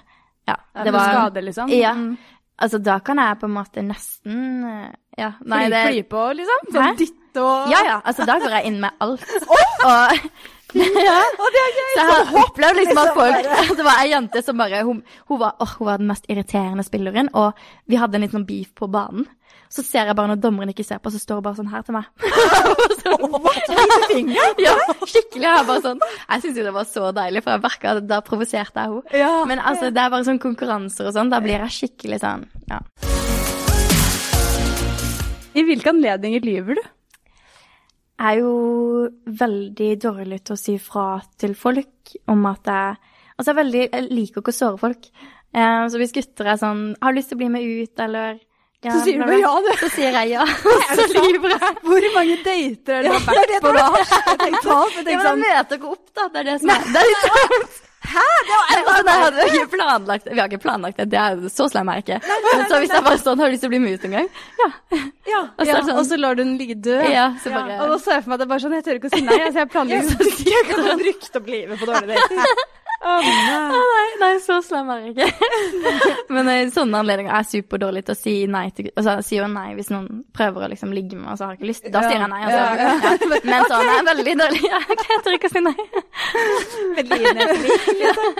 Ja,
det
det
var
var
skade, liksom?
Ja.
Mm.
Altså, da kan jeg på en måte nesten eh, Ja, nei,
Fly,
det
fly på, liksom? Sånn dytte og
Ja, ja. Altså, da går jeg inn med alt. Og ja. (laughs) Så jeg har opplevd liksom at folk (laughs) Det var ei jente som bare hun, hun, var, oh, hun var den mest irriterende spilleren, og vi hadde en liten beef på banen. Så ser jeg bare når dommeren ikke ser på, så står hun bare sånn her til meg. (laughs) ja, skikkelig. Jeg er bare sånn Jeg syns jo det var så deilig, for jeg merka at da provoserte jeg henne.
Ja.
Men altså, det er bare sånn konkurranser og sånn. Da blir jeg skikkelig sånn Ja.
I hvilke anledninger lyver du?
Er jo veldig dårlig til å si fra til folk om at jeg Altså, jeg, veldig, jeg liker ikke å såre folk. Eh, så hvis gutter er sånn 'Har du lyst til å bli med ut', eller ja,
Så sier du
bla,
ja, du.
Så sier jeg ja. (laughs) så lyver jeg.
Hvor mange dater er det du har vært på da? Jeg tenkte, jeg
Ja,
tenkte
men
sånn,
jeg møter ikke opp, da. Det er det som er det er litt (laughs) sånn. Hæ? Det var altså, nei, hadde vi ikke planlagt Vi har ikke planlagt det. det er, så slem er jeg ikke. Men så hvis jeg bare sånn Har du lyst til å bli med ut en gang? Ja.
ja,
Og så
ja,
sånn-
og så lar du den ligge død.
Ja, så bare
Og da så jeg for meg at det er bare sånn, jeg tør ikke å si nei, så jeg planlegger så sykt.
Jeg kan rykte opp livet på dårlige dater. (laughs) Å nei.
Nei, nei, så slem er jeg ikke. (laughs) Men i sånne anledninger er jeg superdårlig til å si nei til Altså, jeg sier jo nei hvis noen prøver å liksom ligge med meg, og så har jeg ikke lyst. Da sier jeg nei. Altså. Ja. (laughs) Men sånn er jeg veldig dårlig. Ja, jeg tør ikke å si nei. (laughs)
Liksom.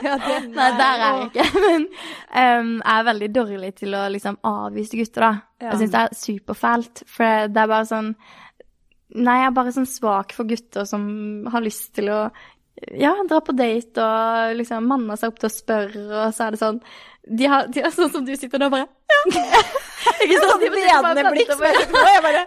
Ja, det,
Nei, der er jeg ikke. Men um, jeg er veldig dårlig til å liksom avvise gutter, da. Jeg syns det er superfælt, for det er bare sånn Nei, jeg er bare sånn svak for gutter som har lyst til å ja, dra på date og liksom manne seg opp til å spørre, og så er det sånn De har, de har sånn som du sitter der og bare Ja! (laughs) Ikke sant?
Sånn ledende blikk som jeg bare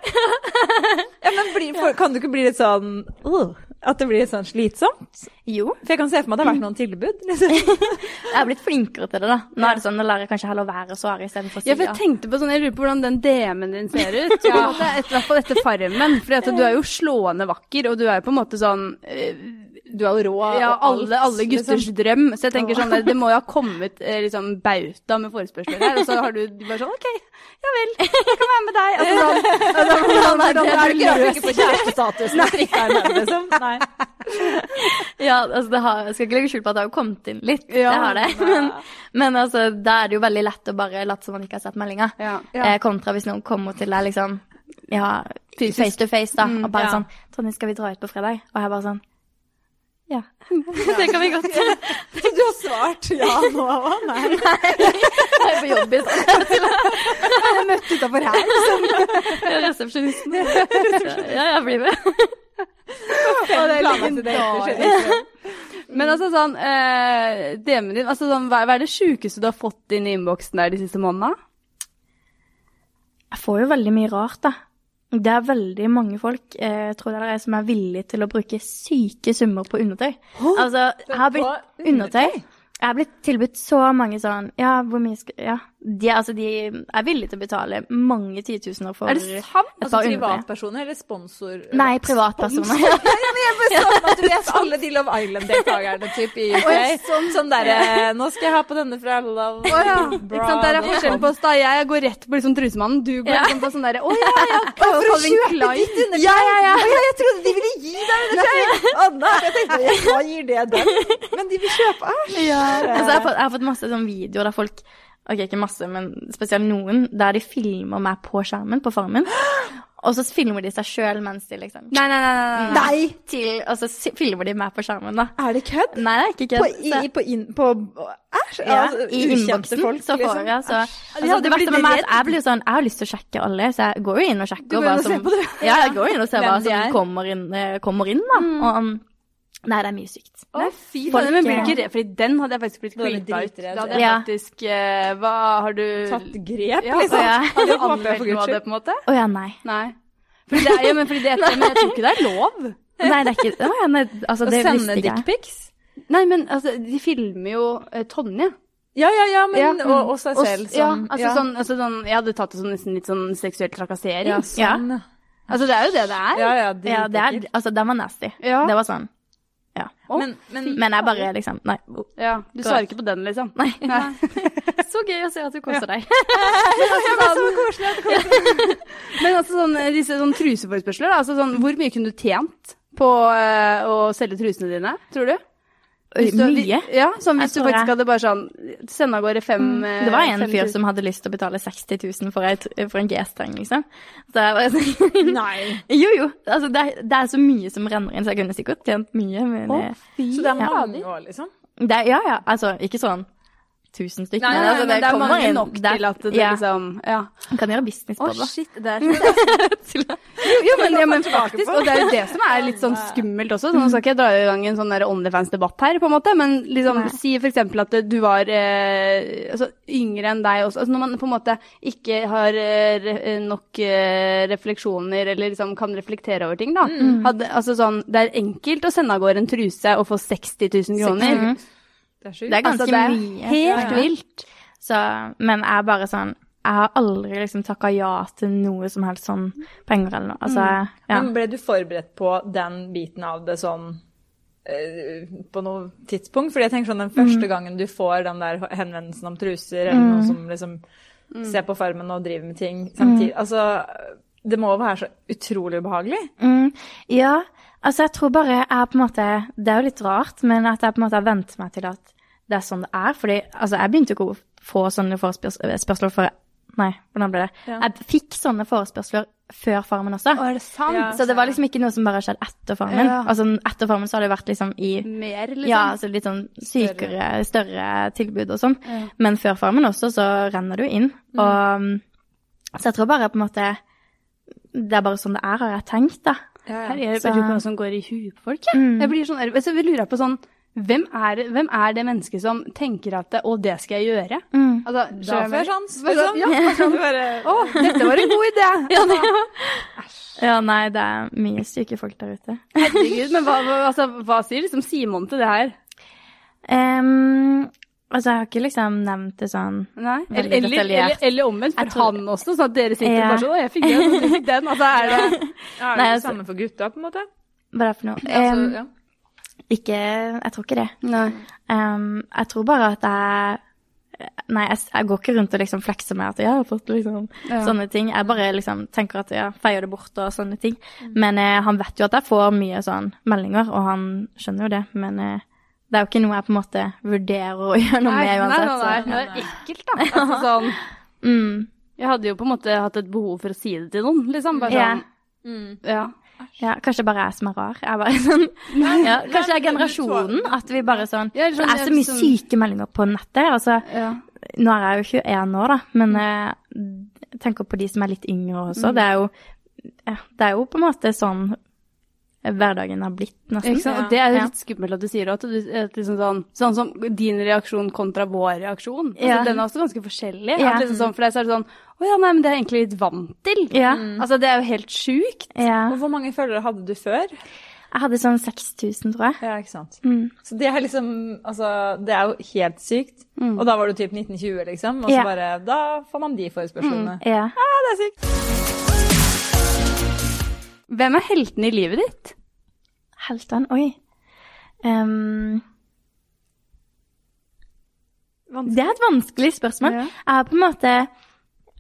(laughs) Ja, men bli, for, kan du ikke bli litt sånn uh, At det blir litt sånn slitsomt?
Jo.
For jeg kan se for meg at det har vært noen tilbud. Liksom. (laughs)
Jeg har blitt flinkere til det, da. Nå er det sånn, nå lar jeg kanskje heller være å svare istedenfor å si
Ja, for jeg tenkte på sånn, jeg lurer på hvordan den DM-en din ser ut. ja. I hvert fall etter Farmen. For du er jo slående vakker, og du er jo på en måte sånn eh,
Du er jo rå
ja,
og alt,
alle, alle gutters
liksom.
drøm. Så jeg tenker sånn, der, det må jo ha kommet eh, liksom bauta med forespørsler her, og så har du bare sånn OK, ja vel, jeg kan være med deg. Altså sånn, altså, (laughs) sånn, sånn,
Er sånn, ikke rart du ikke på kjærestestatus menn, liksom? (laughs) Nei.
Ja, altså det har, jeg skal ikke legge skjul på at det har jo kommet inn litt.
Ja.
det har det. Men, men altså, da er det jo veldig lett å bare late som man ikke har sett meldinga.
Ja.
Eh, kontra hvis noen kommer til deg liksom ja, face to face, da, og bare
ja.
sånn 'Tonje, skal vi dra ut på fredag?' Og jeg bare sånn Ja, (laughs) det kan vi godt. (laughs)
Du har svart ja nå òg? Nei. (laughs) Nei.
Jeg er på jobb i stedet.
Jeg møtte utafor her. liksom.
Jeg er resepsjonisten. Ja, jeg blir med.
Og det er
litt ikke.
Men altså sånn, eh, DM-en din, altså sånn, hva hva er det sjukeste du har fått inn i innboksen der de siste månedene?
Jeg får jo veldig mye rart, da. Det er veldig mange folk eh, tror jeg det er, som er villige til å bruke syke summer på undertøy. Altså, jeg har blitt undertøy. Jeg har blitt tilbudt så mange sånn Ja, hvor mye skal Ja. De, altså, de er villige til å betale mange titusener for
Er det sant?
Altså privatpersoner eller sponsor?
Nei, privatpersoner. (laughs)
Ja, men jeg bare sånn at du vet (laughs) alle de Love Island-deltakerne typ i (laughs) UK.
Å, sånn.
Sånn derre Nå skal jeg ha på denne fra Love
Å ja. Ikke sant, der er forskjellen på oss da. Jeg går rett på liksom trusemannen, du går
Ja.
på sånn derre Å ja, ja. for å kjøpe ditt Klein.
Ja, ja, ja. jeg trodde de ville gi deg undertøy! Anna, jeg tenkte hva gir det dem? Men de vil kjøpe æsj.
Altså, jeg, har fått, jeg har fått masse sånn videoer der folk Ok, ikke masse, men spesielt noen, der de filmer meg på skjermen på Farmen. Og så filmer de seg sjøl mens de liksom
Nei, nei, nei. nei, nei.
Nei!
til, Og så filmer de meg på skjermen, da.
Er det kødd?
Nei, det er ikke
På, i, på, in, på Æsj!
Ja,
altså,
I innboksen.
folk,
så får
liksom.
jeg, så, altså, det verste med meg er at jeg blir sånn Jeg har lyst til å sjekke alle, så jeg går jo inn og sjekker
går
hva
inn og ser på det?
Ja, jeg går inn og ser hva som
er.
kommer inn, eh, kommer inn da. Og, um, nei, det er mye sykt.
Å, fy faen. Men blir
du
ikke redd, fordi den hadde jeg faktisk blitt creepa ut. Da hadde jeg
Ja.
faktisk uh, Hva har du
Tatt grep,
Ja,
liksom.
ja.
Har du
Det
anmeldt noe av det, på en måte?
Å ja, nei.
Nei. Fordi det er, ja, men, fordi det, men jeg tror ikke det er lov. (laughs)
Nei, det er ikke Å ja, nei, altså,
Å
det
sende
visste ikke
dickpics?
Nei, men altså, de filmer jo eh, Tonje.
Ja, ja, ja, men
Ja.
Og, og seg
selv.
selv
ja, altså, ja. Sånn, altså sånn Jeg hadde tatt det som nesten litt sånn seksuell trakassering.
Ja, sånn. ja.
Altså, det er jo det det er.
Ja, ja,
Ja, det er. Altså, den var nasty.
Ja.
Det var sånn.
Å,
Men, men,
Men jeg bare liksom Nei.
ja. Du svarer ikke på den, liksom.
Nei. (laughs) Så gøy å se at du koser deg.
Men altså sånn, disse sånn truseforespørsler. Altså, sånn, hvor mye kunne du tjent på uh, å selge trusene dine, tror du? Hvis du-
Mye.
Ja, sånn hvis
Jeg
du faktisk
jeg-
hadde bare sånn Sende av gårde fem
Det var en fyr som hadde lyst til å betale 60 000 for, et, for en G-streng, liksom. Så jeg bare sånn
Nei. (laughs)
Jo, jo. Altså, det, er, det er så mye som renner inn, så jeg kunne sikkert tjent mye. Men
Å,
eh,
fy
Så det er
Ja.
mange år, liksom?
det ja, ja. Altså, ikke sånn tusen stykker.
Nei, nei,
men altså,
det, det er mange
inn-
nok til at det
ja,
liksom Ja.
Man kan gjøre business
på
på det.
shit. Det er sånn. (laughs) Jo, jo, men, ja, men faktisk. Og det er jo det som er litt sånn skummelt også. Så nå skal ikke jeg dra i gang en sånn Onlyfans-debatt her, på en måte, men liksom
Nei.
si eksempel at du var eh, altså, yngre enn deg også. Altså, når man på en måte ikke har eh, re- nok eh, refleksjoner, eller liksom kan reflektere over ting, da. Hadde, altså sånn, det er enkelt å sende av gårde en truse og få 60 000 kroner.
Mhm.
Det er sjukt.
Det er ganske
Altså, det er
mye.
helt
Ja,
vilt.
Så, men jeg er bare sånn Jeg har aldri liksom takka ja til noe som helst sånn penger eller noe. Altså, ja.
Men ble du forberedt på den biten av det sånn eh, på noe tidspunkt? Fordi jeg tenker sånn den første gangen du får den der henvendelsen om truser, eller noen som liksom ser på Farmen og driver med ting samtidig Altså, det må jo være så utrolig ubehagelig.
Mm, ja, altså jeg tror bare jeg på en måte Det er jo litt rart, men at jeg på en måte har vent meg til at det er sånn det er. Fordi altså, jeg begynte ikke å få sånne forespørsler for Nei, hvordan ble det?
Ja.
Jeg fikk sånne forespørsler før Farmen også.
Å, er det sant?
Ja.
Så det var liksom ikke noe som bare skjedde etter Farmen.
Ja.
Altså etter Farmen så har det vært liksom i
Mer, liksom?
Ja, altså litt sånn sykere, større tilbud og sånn. Men før Farmen også, så renner du inn.
Mm.
Og Så jeg tror bare på en måte Det er bare sånn det er, har jeg tenkt, da.
Her, Herregud,
Så-
hva som går i huet på folk. Jeg,
Mm.
jeg blir sånn, så jeg lurer på sånn hvem er, det- hvem er det mennesket som tenker at det, 'Å, det skal jeg gjøre'?
Mm.
Altså,
Da får jeg sjans,
sånn,
liksom.
Ja, sånn, (laughs)
Bare-
å, dette var en god idé! (laughs)
Ja, det, ja, nei, det er mye syke folk der ute.
Herregud, men hva, hva, altså, hva sier liksom Simon til det her?
Um, altså, jeg har ikke liksom nevnt det sånn
Nei?
Veldig
Eller, eller,
detaljert.
eller, eller omvendt, for
tror-
han også, sånn at dere sitter
Ja.
bare sånn 'Å, jeg fikk den, og du fikk den'. Altså, er det (laughs)
er er
Nei,
det
altså-
samme for gutta, på en måte?
Hva er det for noe?
Altså, ja.
Ikke Jeg tror ikke det.
Nei.
Em, jeg tror bare at jeg Nei, jeg, jeg går ikke rundt og liksom flekser med at jeg har fått liksom
Ja.
sånne ting. Jeg bare liksom tenker at jeg feier det bort og sånne ting. Men eh, han vet jo at jeg får mye sånn meldinger, og han skjønner jo det. Men eh, det er jo ikke noe jeg på en måte vurderer å (laughs) gjøre noe
Nei,
med
nei,
uansett.
nei, nei,
så-
det er ekkelt, da. (laughs) Altså, sånn,
Mm,
jeg hadde jo på en måte hatt et behov for å si det til noen, liksom. Bare
sånn.
sånn,
Mm.
ja.
Ja, kanskje bare jeg som er rar. Jeg bare (laughs) sånn, ja, kanskje det er generasjonen at vi bare sånn Det er så mye
sånn-
syke meldinger på nettet. altså
Ja.
Nå er jeg jo 21 år, da, men eh, jeg tenker på de som er litt yngre også. Det er jo ja, det er jo på en måte sånn hverdagen har blitt, nesten.
Sant? Og det er jo litt skummelt at du sier at, du, at liksom sånn, sånn som din reaksjon kontra vår reaksjon. Altså,
Ja.
Den er også ganske forskjellig.
Ja.
Liksom sånn, for deg så er det sånn Å ja, nei, men det er jeg egentlig litt vant til.
Ja.
Altså, det er jo helt sjukt.
ja.
Og hvor mange følgere hadde du før?
Jeg hadde sånn 6000, tror jeg.
Ja, ikke sant.
Mm.
Så det er liksom Altså, det er jo helt sykt.
Mm.
Og da var du typ 1920, liksom. Og så
Ja.
bare Da får man de forespørslene.
Ja.
Ja, det er sykt.
Hvem er heltene i livet ditt?
Heltene Oi. Ehm, det er et vanskelig spørsmål.
Ja.
Jeg har på en måte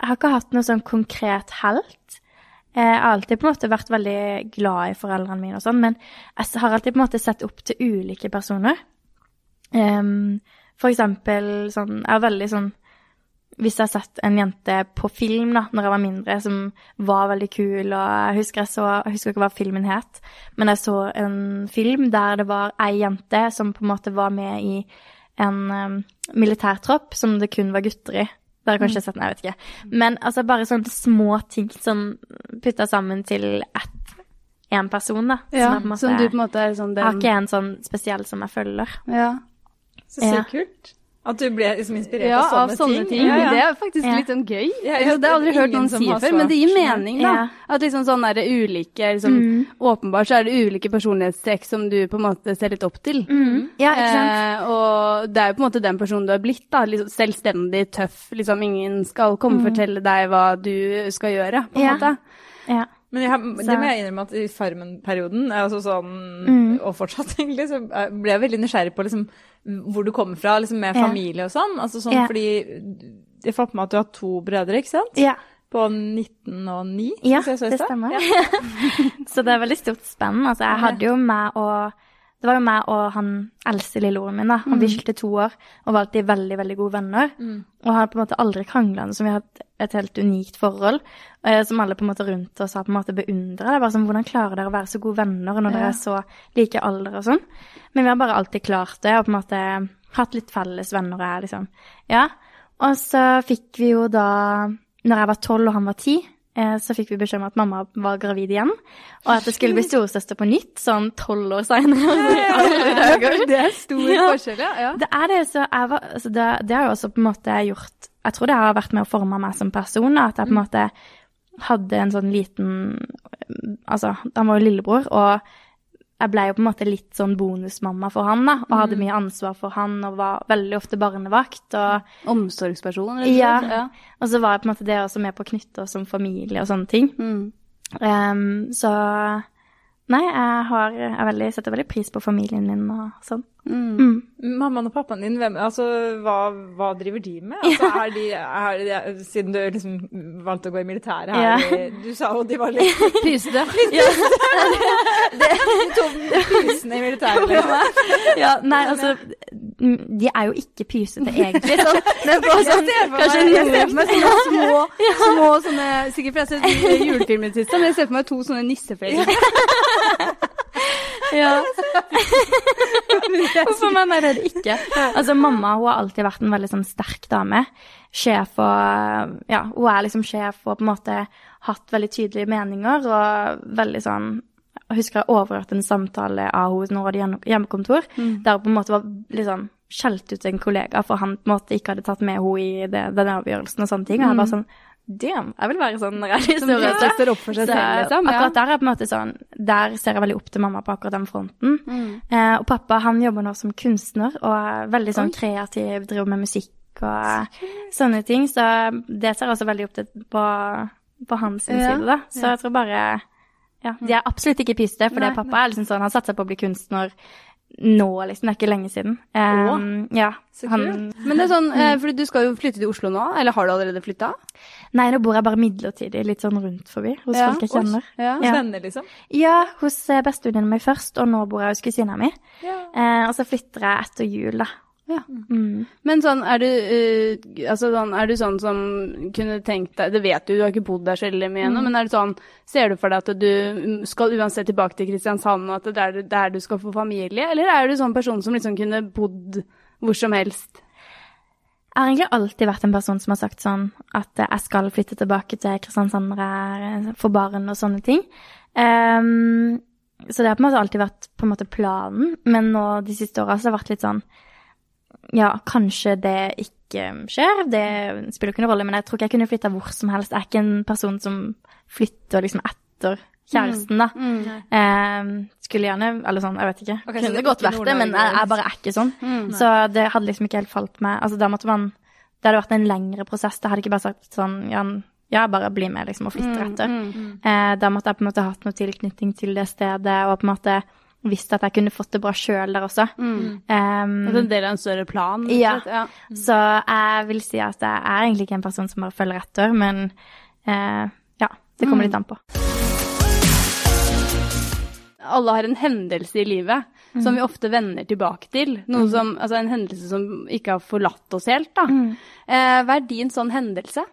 Jeg har ikke hatt noe sånn konkret helt. Jeg har alltid på en måte vært veldig glad i foreldrene mine og sånn, men jeg har alltid på en måte sett opp til ulike personer. Um, for eksempel sånn Jeg er veldig sånn Hvis jeg har sett en jente på film da når jeg var mindre, som var veldig kul, og jeg husker jeg så Jeg husker ikke hva filmen het, men jeg så en film der det var ei jente som på en måte var med i en um, militærtropp som det kun var gutter i. Det har jeg kanskje sett, nei, jeg vet ikke. Men altså bare sånne små ting som putta sammen til ett én person, da.
Ja,
som, måte-
som du på en måte er sånn
den... har ikke en sånn spesiell som jeg følger.
Ja,
Så sykt
Ja.
kult. At du ble liksom inspirert
ja
av
av
sånne,
ting? ting.
Ja, ja.
Det er faktisk litt sånn gøy.
Ja,
Altså,
ja,
det har jeg aldri
er
hørt noen si før, men det gir mening, da.
Ja.
At liksom sånn der ulike liksom, Åpenbart så er det ulike personlighetstrekk som du på en måte ser litt opp til.
Ja, ikke sant?
Eh, og det er jo på en måte den personen du har blitt, da. Liksom selvstendig, tøff. Liksom ingen skal komme og fortelle deg hva du skal gjøre, på en
Ja.
måte.
Ja.
Men jeg, det må jeg innrømme at i Farmen-perioden, er altså sånn,
Mm.
og fortsatt (laughs) egentlig, så eh, ble jeg veldig nysgjerrig på liksom, hvor du kommer fra, liksom med familie og sånn. Altså sånn
Ja.
fordi jeg fant med at du har to brødre, ikke sant?
ja.
På 19 og 9,
Ja, det stemmer.
Ja. (laughs)
så det er veldig stort spenn. Altså, jeg hadde jo meg og Det var jo meg og han eldste lillebroren min, da. Han Vi skilte to år og var alltid veldig, veldig gode venner. Og har på en måte aldri krangla, så vi har hatt et helt unikt forhold. Eh, som alle på en måte rundt oss har på en måte beundra. Det bare sånn, Hvordan klarer dere å være så gode venner når dere er så like alder og sånn? Men vi har bare alltid klart det, og på en måte hatt litt felles venner og jeg, liksom. Ja. Og så fikk vi jo da Når jeg var tolv og han var ti, så fikk vi beskjed om at mamma var gravid igjen. Og at det skulle bli storesøster på nytt, sånn tolv år seinere. (laughs)
Det er stor forskjell, ja. ja.
Det er det, så jeg var, altså det, det har jo også på en måte gjort Jeg tror det har vært med å forme meg som person, at jeg på en måte hadde en sånn liten Altså, han var jo lillebror, og jeg ble jo på en måte litt sånn bonusmamma for han, da, og hadde mye ansvar for han, og var veldig ofte barnevakt, og
Omsorgsperson, rett og
ja,
slett. Ja.
og så var jeg på en måte det også med på å knytte oss som familie og sånne ting.
Mm.
Um, så Nei, jeg, har, jeg veldig, setter veldig pris på familien min og sånn.
Mm.
Mm.
Mammaen og pappaen din, hvem, altså, hva, hva driver de med? (laughs) Altså, er de, er de, siden du liksom valgte å gå i militæret, er
Ja.
de, du sa jo de var litt (laughs)
Pysete. (laughs)
Pysene i militæret. Liksom.
Ja, nei, altså De er jo ikke pysete, egentlig. Sånn, men på sånn, kanskje
Jeg ser for meg sånne små, små sånne Sikkert fordi jeg har sett julefilmer i det siste, men jeg ser for meg to sånne nisseflekker.
Ja. (laughs) Hvorfor mener jeg det ikke. Altså, mamma hun har alltid vært en veldig sånn sterk dame. Sjef og Ja, hun er liksom sjef og på en måte hatt veldig tydelige meninger og veldig sånn jeg husker jeg overhørte en samtale av henne når hun hadde hjemmekontor, hjemmekontor, der hun på en måte var liksom skjelt ut en kollega for han på en måte ikke hadde tatt med henne i det, den avgjørelsen og sånne ting. Og jeg var sånn Damn, jeg vil være sånn.
Ja, opp for seg
Så
selv, liksom.
Akkurat der er på en måte sånn Der ser jeg veldig opp til mamma på akkurat den fronten.
Mm.
Eh, og pappa han jobber nå som kunstner og er veldig sånn kreativ, driver med musikk og sånne ting. Så det ser jeg også veldig opp til på, på hans
Ja,
side, da. Så jeg tror bare Ja. De er absolutt ikke piste, for det
Nei,
pappa er liksom sånn Han satser på å bli kunstner nå, liksom. Det er ikke lenge siden. Um, ja.
så
Han,
Men det er sånn, for fordi du skal jo flytte til Oslo nå, eller har du allerede flytta?
nei, nå bor jeg bare midlertidig, litt sånn rundt forbi, hos
Ja.
folk jeg kjenner.
Ja.
Ja.
Venner, liksom.
Ja, hos bestevenninna mi min først, og nå bor jeg hos kusina mi.
Ja.
Uh, og så flytter jeg etter jul, da.
Ja.
Mm.
Men sånn, er du, uh, altså sånn, er du sånn som kunne tenkt deg Det vet du, du har ikke bodd der så veldig mye ennå, men er det sånn Ser du for deg at du skal uansett tilbake til Kristiansand, og at det er der, du skal få familie? Eller er du sånn person som liksom kunne bodd hvor som helst?
Jeg har egentlig alltid vært en person som har sagt sånn at jeg skal flytte tilbake til Kristiansand når jeg får barn og sånne ting. Um, så det har på en måte alltid vært på en måte planen, men nå de siste åra har det vært litt sånn Ja, kanskje det ikke skjer, det spiller ikke noen rolle, men jeg tror ikke jeg kunne flytta hvor som helst. Jeg er ikke en person som flytter liksom etter kjæresten, da. Ehm, skulle gjerne Eller sånn, jeg vet ikke.
Okay,
kunne
det
godt vært det, men jeg, jeg bare er ikke sånn. Så det hadde liksom ikke helt falt meg Altså, da måtte man Det hadde vært en lengre prosess. Det hadde ikke bare sagt sånn Ja, ja bare bli med, liksom, og flytte etter. Eh, da måtte jeg på en måte hatt noe tilknytning til det stedet, og på en måte visst at jeg kunne fått det bra sjøl der også.
Mm.
det
er en del av en større plan?
Ja.
Ja. Mm.
så jeg vil si at jeg er egentlig ikke en person som bare følger etter, men uh, ja, det kommer litt an på.
alle har en hendelse i livet som vi ofte vender tilbake til. Noe som, altså en hendelse som ikke har forlatt oss helt. Da. Uh, hva er din sånn hendelse?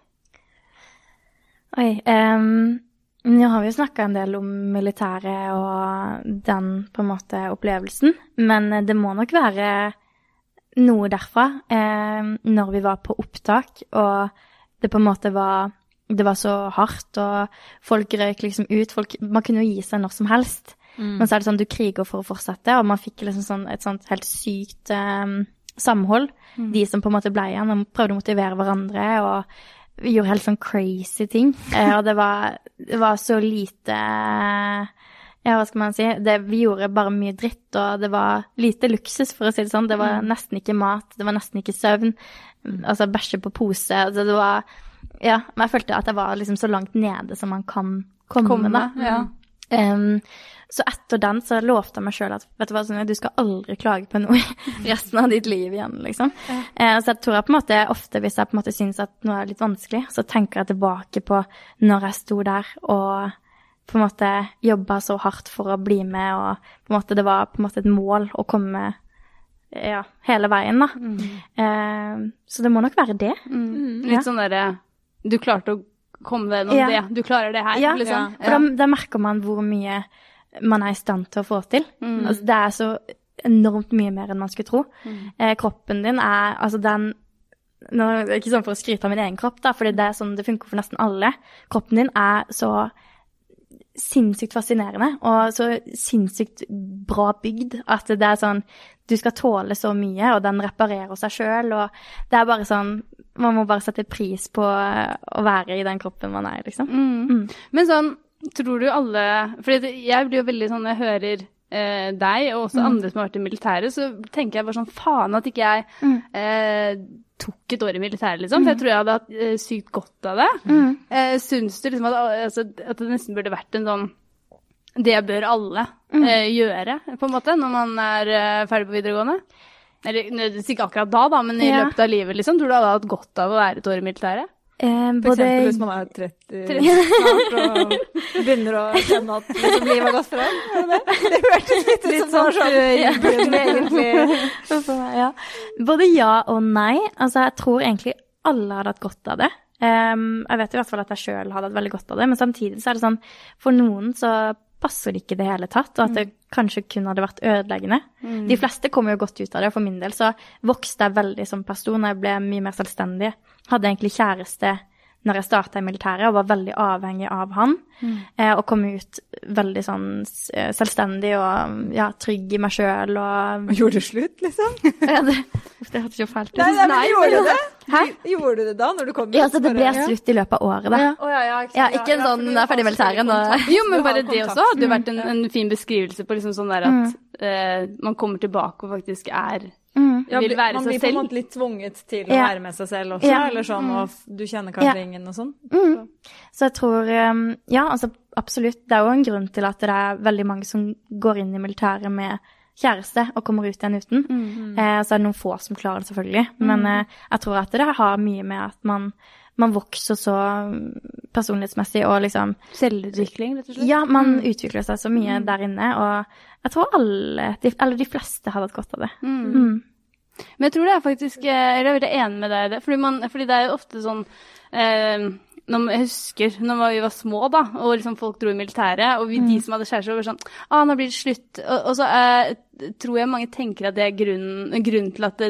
Oi. ehm, nå har vi jo snakka en del om militæret og den på en måte opplevelsen, men det må nok være noe derfra. Eh, når vi var på opptak, og det på en måte var Det var så hardt, og folk røyk liksom ut. Folk, man kunne jo gi seg når som helst. Men så er det sånn du kriger for å fortsette, og man fikk liksom sånn, et sånt helt sykt eh, samhold. De som på en måte ble igjen og prøvde å motivere hverandre. og vi gjorde helt sånn crazy ting. Eh, og det var, det var så lite Ja, hva skal man si? Det, vi gjorde bare mye dritt, og det var lite luksus, for å si det sånn. Det var nesten ikke mat, det var nesten ikke søvn. Altså bæsje på pose. Altså, det var Ja, men jeg følte at jeg var liksom så langt nede som man kan komme,
Komme,
da.
ja.
Em, så etter den så lovte jeg meg sjøl at vet du hva, Sonja, du skal aldri klage på noe (laughs) resten av ditt liv igjen, liksom. Eh, så jeg tror jeg på en måte ofte, hvis jeg på en måte syns at noe er litt vanskelig, så tenker jeg tilbake på når jeg sto der og på en måte jobba så hardt for å bli med, og på en måte det var på en måte et mål å komme ja, hele veien, da. Eh, så det må nok være det.
Litt
Ja.
sånn derre Du klarte å komme deg gjennom
Ja.
det. Du klarer det her,
Ja,
liksom.
For da, da merker man hvor mye man er i stand til å få til. Altså, det er så enormt mye mer enn man skulle tro. Eh, kroppen din er altså den nå, det er Ikke sånn for å skryte av min egen kropp, da, fordi det er sånn det funker for nesten alle. Kroppen din er så sinnssykt fascinerende og så sinnssykt bra bygd at det er sånn Du skal tåle så mye, og den reparerer seg sjøl, og det er bare sånn Man må bare sette pris på å være i den kroppen man er i, liksom.
Mm. Men sånn, tror du alle For jeg blir jo veldig sånn når jeg hører eh, deg, og også andre som har vært i militæret, så tenker jeg bare sånn faen at ikke jeg eh, tok et år i militæret, liksom. For jeg tror jeg hadde hatt eh, sykt godt av det. Eh, Syns du liksom at, altså, at det nesten burde vært en sånn Det bør alle eh, gjøre, på en måte, når man er eh, ferdig på videregående? Eller ikke akkurat da, da, men i
Ja.
løpet av livet, liksom. Tror du alle hadde hatt godt av å være et år i militæret?
Eh,
For
både
eksempel hvis man er 30 snart og begynner å kjenne at liksom, livet har gått fra en. Det det hørtes litt ut som sånn, sånn
ja.
egentlig
ja. Både ja og nei. Altså, jeg tror egentlig alle hadde hatt godt av det. Um, jeg vet i hvert fall at jeg sjøl hadde hatt veldig godt av det, men samtidig så er det sånn For noen så passer det ikke i det hele tatt, og at det kanskje kun hadde vært ødeleggende. De fleste kommer jo godt ut av det, og for min del så vokste jeg veldig som person, og jeg ble mye mer selvstendig. Hadde egentlig kjæreste når jeg starta i militæret og var veldig avhengig av han. Eh, og kom ut veldig sånn eh, selvstendig og ja, trygg i meg sjøl og (laughs)
Gjorde du slutt, liksom? (laughs)
ja, det, det hørtes jo fælt ut.
Nei, nei, men gjorde du det?
Hæ?
Gjorde du det da, når du kom ut?
Ja, så det ble slutt i løpet av året, da.
Ja.
oh, ja, ja, ikke,
Ja, ikke en
ja,
sånn ja, er ferdig militæret nå.
Jo, men bare det
kontakt.
også hadde jo vært en, en fin beskrivelse på liksom sånn der at eh, man kommer tilbake og faktisk er
Mm.
Ja,
vil være
man blir på en måte litt tvunget til å
Ja.
være med seg selv også,
Ja.
eller sånn, og du kjenner kanskje
Ja.
ingen og sånn.
Mm. Så jeg tror um, Ja, altså absolutt. Det er jo en grunn til at det er veldig mange som går inn i militæret med kjæreste og kommer ut igjen uten. Eh, så er det noen få som klarer det, selvfølgelig. Men eh, jeg tror at det har mye med at man, man vokser så um, personlighetsmessig og liksom
selvutvikling, rett og slett.
Ja, man utvikler seg så mye der inne, og jeg tror alle, de, eller de fleste har hatt godt av det. Mm.
Men jeg tror det er faktisk eh, Jeg er veldig enig med deg i det. Fordi, man, fordi det er jo ofte sånn eh, når Jeg husker når vi var små, da, og liksom folk dro i militæret, og vi, de som hadde kjæreste, var sånn ah, 'Nå blir det slutt.' Og, og så eh, tror jeg mange tenker at det er grunnen, grunnen til at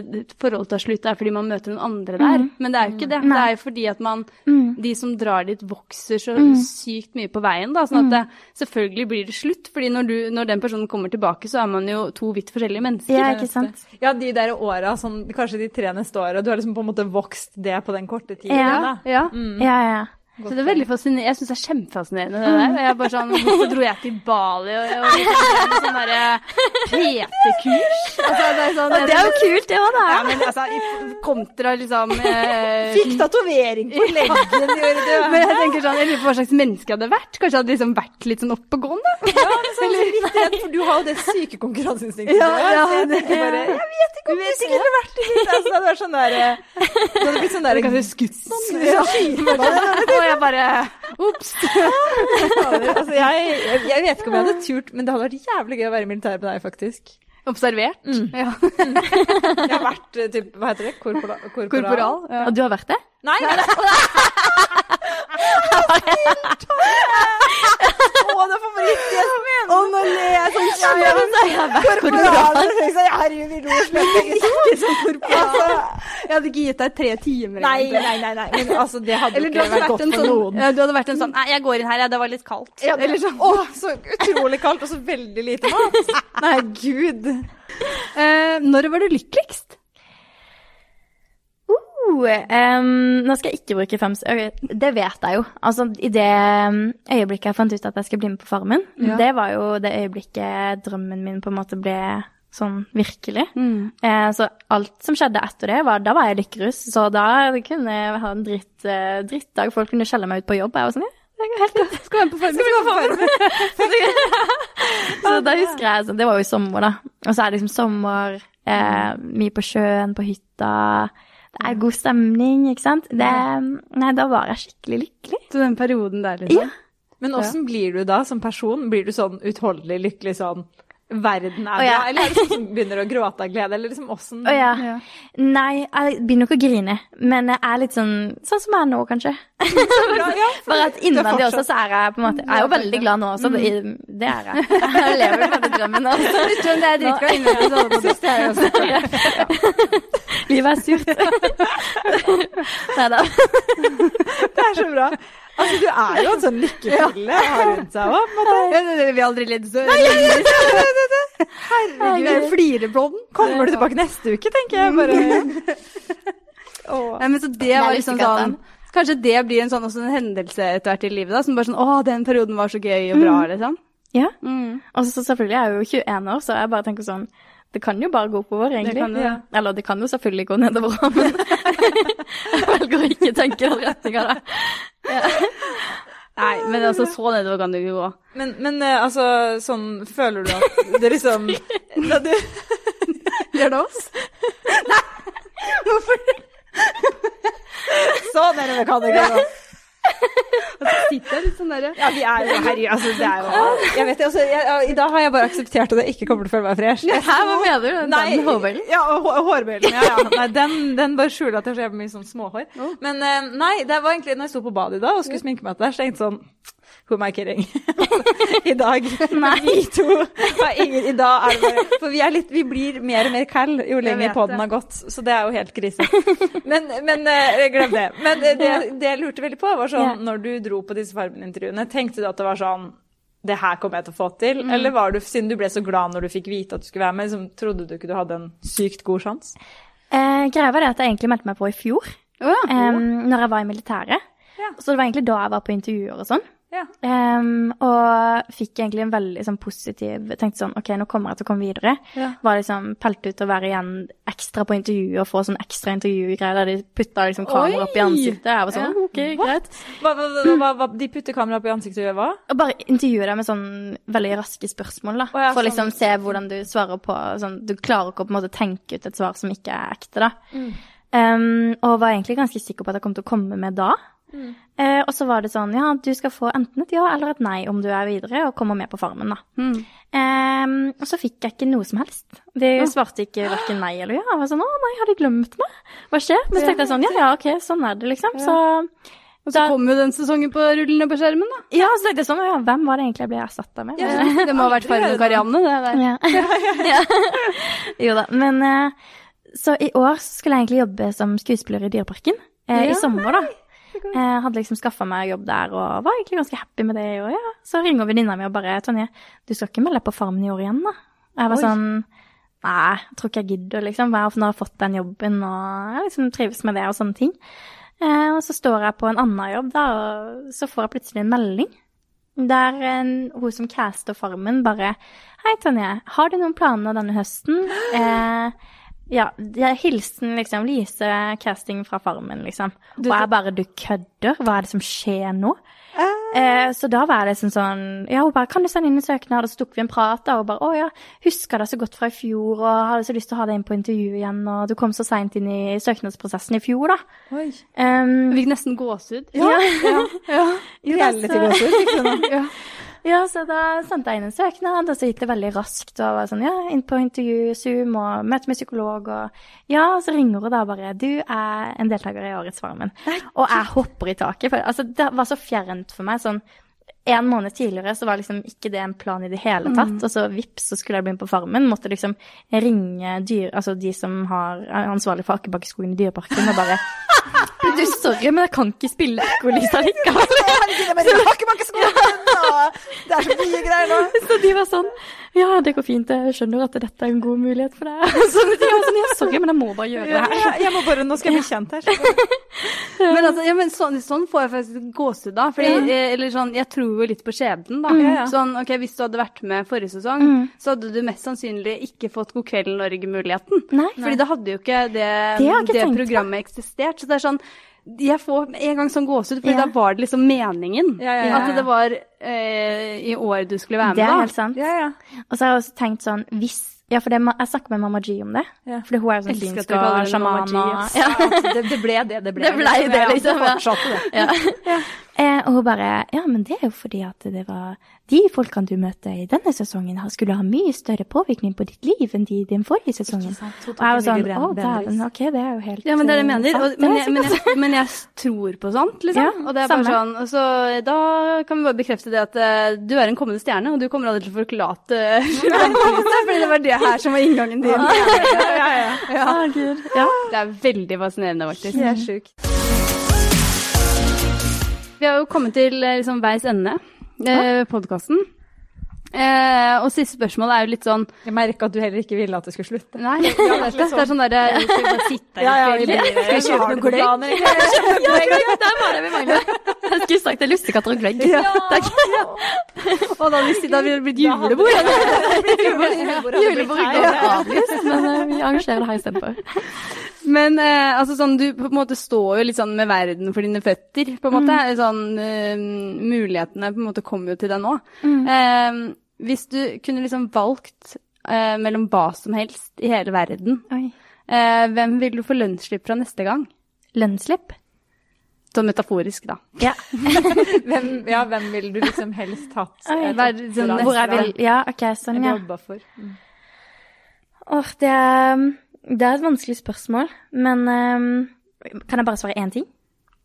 forholdet tar slutt, er fordi man møter noen andre der. Men det er jo ikke det. Det er jo fordi at man De som drar dit, vokser så sykt mye på veien, da. Sånn at det, selvfølgelig blir det slutt. fordi når, du, når den personen kommer tilbake, så er man jo to vidt forskjellige mennesker.
Ja, ikke sant?
Ja, de der åra, sånn, kanskje de tre neste åra, du har liksom på en måte vokst det på den korte tiden.
Ja.
Da.
Ja.
Ja, ja.
Så det er veldig fascinerende. Jeg syns det er kjempefascinerende det der. Jeg er bare sånn (laughs) Hvorfor dro jeg til Bali og, og liksom sånn derre PT-kurs? Altså, det er sånn
Og det er jo kult, det òg, da.
Ja, men altså, kontra liksom eh, (laughs)
Fikk tatovering på leggen, gjorde du. (laughs)
Men jeg tenker sånn, jeg lurer på hva slags menneske jeg hadde vært. Kanskje jeg hadde liksom vært litt sånn oppegående?
Ja, jeg litt redd, for du har jo det syke konkurranseinstinktet.
Ja, ja,
jeg tenker bare, jeg vet ikke om du sikkert har vært det litt. Altså, det vært sånn der, Du det hadde blitt sånn der,
Kanskje skutt noen?
Ja.
Og jeg bare Ops.
altså, jeg, jeg, jeg vet ikke om jeg hadde turt, men det hadde vært jævlig gøy å være i militæret med deg, faktisk.
Observert. Ja. (laughs)
Jeg har vært, eh, typ, hva heter det, korpora, korporal?
Korporal. Ja.
Og du har vært det?
Nei, nei, nei. (laughs) Å, det er favorittgjesten min! Å, nå ler jeg sånn kjempe. Korporal. Herregud, vi lo og slett begge to. (laughs)
Jeg hadde ikke gitt deg tre timer.
Nei, nei, nei, nei. Men altså, det hadde
Eller du
ikke
hadde
vært godt
en
for
sånn
noen.
ja, Du hadde vært en sånn Nei, jeg går inn her, ja, det var litt kaldt.
Ja,
Eller sånn.
Å, (laughs) så utrolig kaldt, og så veldig lite mat. (laughs) Nei, gud.
Uh, når var du lykkeligst?
Uh, em, nå skal jeg ikke bruke fem okay, Det vet jeg jo. Altså, I det øyeblikket jeg fant ut at jeg skulle bli med på Farmen,
Ja.
det var jo det øyeblikket drømmen min på en måte ble sånn virkelig. Eh, så alt som skjedde etter det, var, da var jeg lykkerus. Så da kunne jeg ha en dritt, eh, drittdag. Folk kunne skjelle meg ut på jobb. Jeg var sånn, ja, helt greit. Skal være med på formen. (laughs) så da husker jeg, sånn, det var jo i sommer da. Og så er det liksom sommer, eh, mye på sjøen, på hytta. Det er god stemning, ikke sant? Det, nei, da var jeg skikkelig lykkelig.
Så den perioden der, liksom.
Ja.
Men åssen blir du da som person? Blir du sånn utholdelig lykkelig sånn Verden er
oh, ja.
bra? Eller er det sånn som begynner å gråte av glede? Eller liksom åssen
oh, ja.
Ja.
Nei, jeg begynner ikke å grine, men jeg er litt sånn sånn som jeg er nå, kanskje. (laughs) Bare at innvendig også, så er jeg på en måte Jeg er jo veldig glad nå også, det, det er jeg. Jeg lever jo med drømmen nå. (laughs)
Skjønner, det er dritbra innvendig. så hadde det
Det er også. (laughs) Livet er surt. Nei da.
Det er så bra. Altså, du er jo en sånn lykkepille å ha rundt seg òg,
Vi har aldri ledd så Herregud, flireblond.
Kommer du tilbake neste uke, tenker jeg bare. (laughs) Åh.
Nei, men så det
er
var liksom sånn Kanskje det blir en sånn også en hendelse etter hvert i livet, da, som bare sånn Å, den perioden var så gøy og bra, liksom.
Ja.
Mm.
Og så selvfølgelig er jeg jo 21 år, så jeg bare tenker sånn Det kan jo bare gå oppover, egentlig.
kan det, ja.
Eller det kan jo selvfølgelig gå nedover (laughs) men jeg velger å ikke tenke den retninga, da.
Nei, men altså, så nedover kan det jo gå.
Men, men eh, altså, sånn føler du at det liksom da du, (laughs)
Gjør det oss?
Nei, hvorfor (laughs) Så nedover kan det gå.
Sitter jeg litt sånn derre
Ja, vi er jo herregud, altså, det er jo Jeg vet det, altså, jeg, I dag har jeg bare akseptert at jeg ikke kommer til å føle meg fresh.
Hæ, hva mener du?
Nei,
Den hårbøylen?
Ja, og hårbøylen. Ja, ja. Nei, den, den bare skjuler at jeg har så mye sånn småhår. Men eh, nei, det var egentlig når jeg sto på badet i dag og skulle sminke meg til det, så tenkte jeg sånn Who am I kidding? (laughs) I dag. Nei. (laughs) Vi to har ingen I dag er det bare For vi, litt, vi blir mer og mer kall jo lenger podden har gått, så det er jo helt krise. Men, men eh, glem det. Men det, det, jeg lurte veldig på, var sånn når du dro på disse Farmen-intervjuene, tenkte du at det var sånn det her kommer jeg til å få til? Mm. Eller var du, siden du ble så glad når du fikk vite at du skulle være med, liksom, trodde du ikke du hadde en sykt god sjanse?
Eh, greia var det at jeg egentlig meldte meg på i fjor, oh, ja. um, når jeg var i militæret. Ja. Så det var egentlig da jeg var på intervjuer og sånn. Ja. Um, og fikk egentlig en veldig sånn, positiv Tenkte sånn OK, nå kommer jeg til å komme videre. Ja. Var liksom pelt ut å være igjen ekstra på intervju og få sånn ekstra intervjugreier der de putta liksom kamera opp i ansiktet. Jeg var sånn ja. OK, greit.
Hva, hva, hva, de putter kamera opp i ansiktet og gjør hva?
Og bare intervjue deg med sånn veldig raske spørsmål, da. Oh, for å liksom sånn. se hvordan du svarer på sånn Du klarer ikke å på en måte tenke ut et svar som ikke er ekte, da. Mm. Um, og var egentlig ganske sikker på at jeg kom til å komme med da. Mm. Eh, og så var det sånn, ja, du skal få enten et ja eller et nei om du er videre og kommer med på Farmen, da. Mm. Eh, og så fikk jeg ikke noe som helst. De svarte ikke verken nei eller ja. Jeg var sånn, å nei, har de glemt meg? Hva skjer? Men så tenkte jeg sånn, ja ja, ok, sånn er det, liksom. Så
og så da, kom jo den sesongen på rullene på skjermen, da.
Ja, så tenkte jeg sånn, ja, hvem var det egentlig jeg ble erstatta med? Ja,
det må ha vært Farmen Karianne, det der. Ja. (laughs)
ja. (laughs) jo da. Men eh, så i år skulle jeg egentlig jobbe som skuespiller i Dyreparken. Eh, I sommer, da. Jeg eh, hadde liksom skaffa meg jobb der og var egentlig ganske happy med det. Og ja, så ringer venninna mi og bare 'Tonje, du skal ikke melde deg på Farmen i år igjen', da? Jeg var Oi. sånn Nei, jeg tror ikke jeg gidder, liksom. Jeg har fått den jobben og jeg liksom trives med det og sånne ting. Eh, og så står jeg på en annen jobb, da, og så får jeg plutselig en melding der en, hun som caster Farmen, bare 'Hei, Tonje, har du noen planer denne høsten?' (gasps) Eh, ja, hilsen liksom Lise, casting fra Farmen, liksom. Og jeg bare Du kødder? Hva er det som skjer nå? Uh. Eh, så da var det liksom sånn Ja, hun bare Kan du sende inn en søknad? Og så tok vi en prat, og hun bare Å ja, husker det så godt fra i fjor, og hadde så lyst til å ha deg inn på intervju igjen, og du kom så seint inn i søknadsprosessen i fjor, da.
Oi. Um, Fikk nesten gåsehud.
Ja. ja. ja. (laughs)
ja. Reality gåsehud, fikk du nå. (laughs)
ja. Så da sendte jeg inn en søknad, og så gikk det veldig raskt. Og var sånn, ja, inn på intervju, Zoom, og møte med psykolog, og ja, så ringer hun da bare Du er en deltaker i Årets Farmen. Og jeg hopper i taket. For altså, det var så fjernt for meg. sånn en måned tidligere så var liksom ikke det en plan i det hele tatt. Mm. Og så vips, så skulle jeg begynne på Farmen. Måtte liksom ringe dyr, altså de som har, er ansvarlig for Akebakkeskogen i Dyreparken, og bare (laughs) Du, sorry, men jeg kan ikke spille Ekko-Lisa (laughs) likevel. (laughs)
Det er så mye greier nå.
Så de var sånn Ja, det går fint, jeg skjønner at dette er en god mulighet for deg. (laughs) Sånn, var sånn, ja, sorry, men jeg må bare gjøre det her.
Ja, jeg må bare, Nå skal jeg bli kjent her. (laughs)
Men altså, ja, men sånn, sånn får jeg faktisk gåsehud da. Fordi, ja. Eh, eller sånn, jeg tror jo litt på skjebnen, da. Mm. Sånn, ok, Hvis du hadde vært med forrige sesong, mm. så hadde du mest sannsynlig ikke fått God kveld Norge-muligheten. Fordi da hadde jo ikke det, det, det programmet eksistert. Så det er sånn jeg får en gang sånn gåsehud, for ja. da var det liksom meningen. Ja, ja, at det var eh, i år du skulle være med.
Det er helt sant. Og så har jeg også tenkt sånn hvis ja, for det, jeg snakker med Mamma G om det. Ja. For hun er jo sånn synsk og sjaman
ja. det, det, ble det det ble.
Det ble det, liksom.
Ja. Fortsatte det.
Eh, og hun bare Ja, men det er jo fordi at det var de folkene du møtte i denne sesongen, skulle ha mye større påvirkning på ditt liv enn de i den forrige sesongen. Og jeg var sånn Å, dæven, ok, det er jo helt
Ja, men det er det jeg mener. Eh, og, men, jeg, men, jeg, men, jeg, tror på sånt, liksom. Ja, og det er bare samme. sånn Så da kan vi bare bekrefte det at uh, du er en kommende stjerne, og du kommer aldri til å forklate (laughs) verdenslyset, fordi det var det her som var inngangen din. ja, ja, ja. ja. ja. (laughs) det er veldig fascinerende, faktisk.
Det er sjukt.
Vi har jo kommet til eh, liksom, veis ende, eh, podkasten. Eh, og siste spørsmål er jo litt sånn
Jeg merka at du heller ikke ville at det skulle slutte.
Nei, (laughs) ja, det, det, er sånn derre ja, Skal vi bare ja, ja,
Skal vi kjøpe noen gløgg? (laughs)
Ja, der var det vi mangler. (laughs) Jeg skulle sagt det er lussekatter og gløgg. Ja. Takk. Ja.
Og da hadde det blitt julebord.
Julebord er avlyst, men vi arrangerer det her istedenfor.
Men eh, altså sånn, du på en måte står jo litt sånn med verden for dine føtter, på en måte. Mm. Sånn, uh, mulighetene på en måte kommer jo til deg nå. Mm. Eh, hvis du kunne liksom valgt eh, mellom hva som helst i hele verden, eh, hvem vil du få lønnsslipp fra neste gang?
Lønnsslipp?
Sånn metaforisk, da.
Ja. (laughs)
hvem, ja, (laughs) hvem vil du liksom helst hatt
et Hver, sånn, Hvor jeg vil Ja, OK, sånn, ja.
Jobba for. Mm.
Åh, det er det er et vanskelig spørsmål, men um, kan jeg bare svare én ting?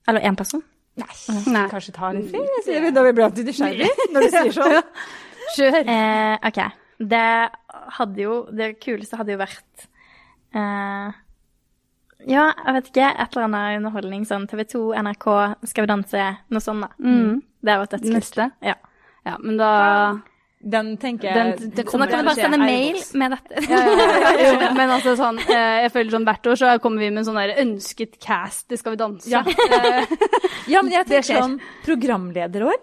Eller én person?
Nei.
Kanskje ta en sier vi, da blir alltid nysgjerrig når du sier sånn. (laughs)
Kjør.
Eh, OK. Det hadde jo Det kuleste hadde jo vært eh, Ja, jeg vet ikke. Et eller annet underholdning. Sånn TV 2, NRK, Skal vi danse, noe sånt, da.
Mm.
Det har vært dødskult.
Neste.
Ja.
Ja, men da
Den tenker
Den-
jeg
det
Så nå kan du bare sende mail med dette.
ja, ja, ja, (laughs) men altså sånn, eh, jeg føler sånn hvert år så kommer vi med en sånn der ønsket cast, det skal vi danse.
Ja. (laughs)
Eh,
men jeg tenker sånn programlederår.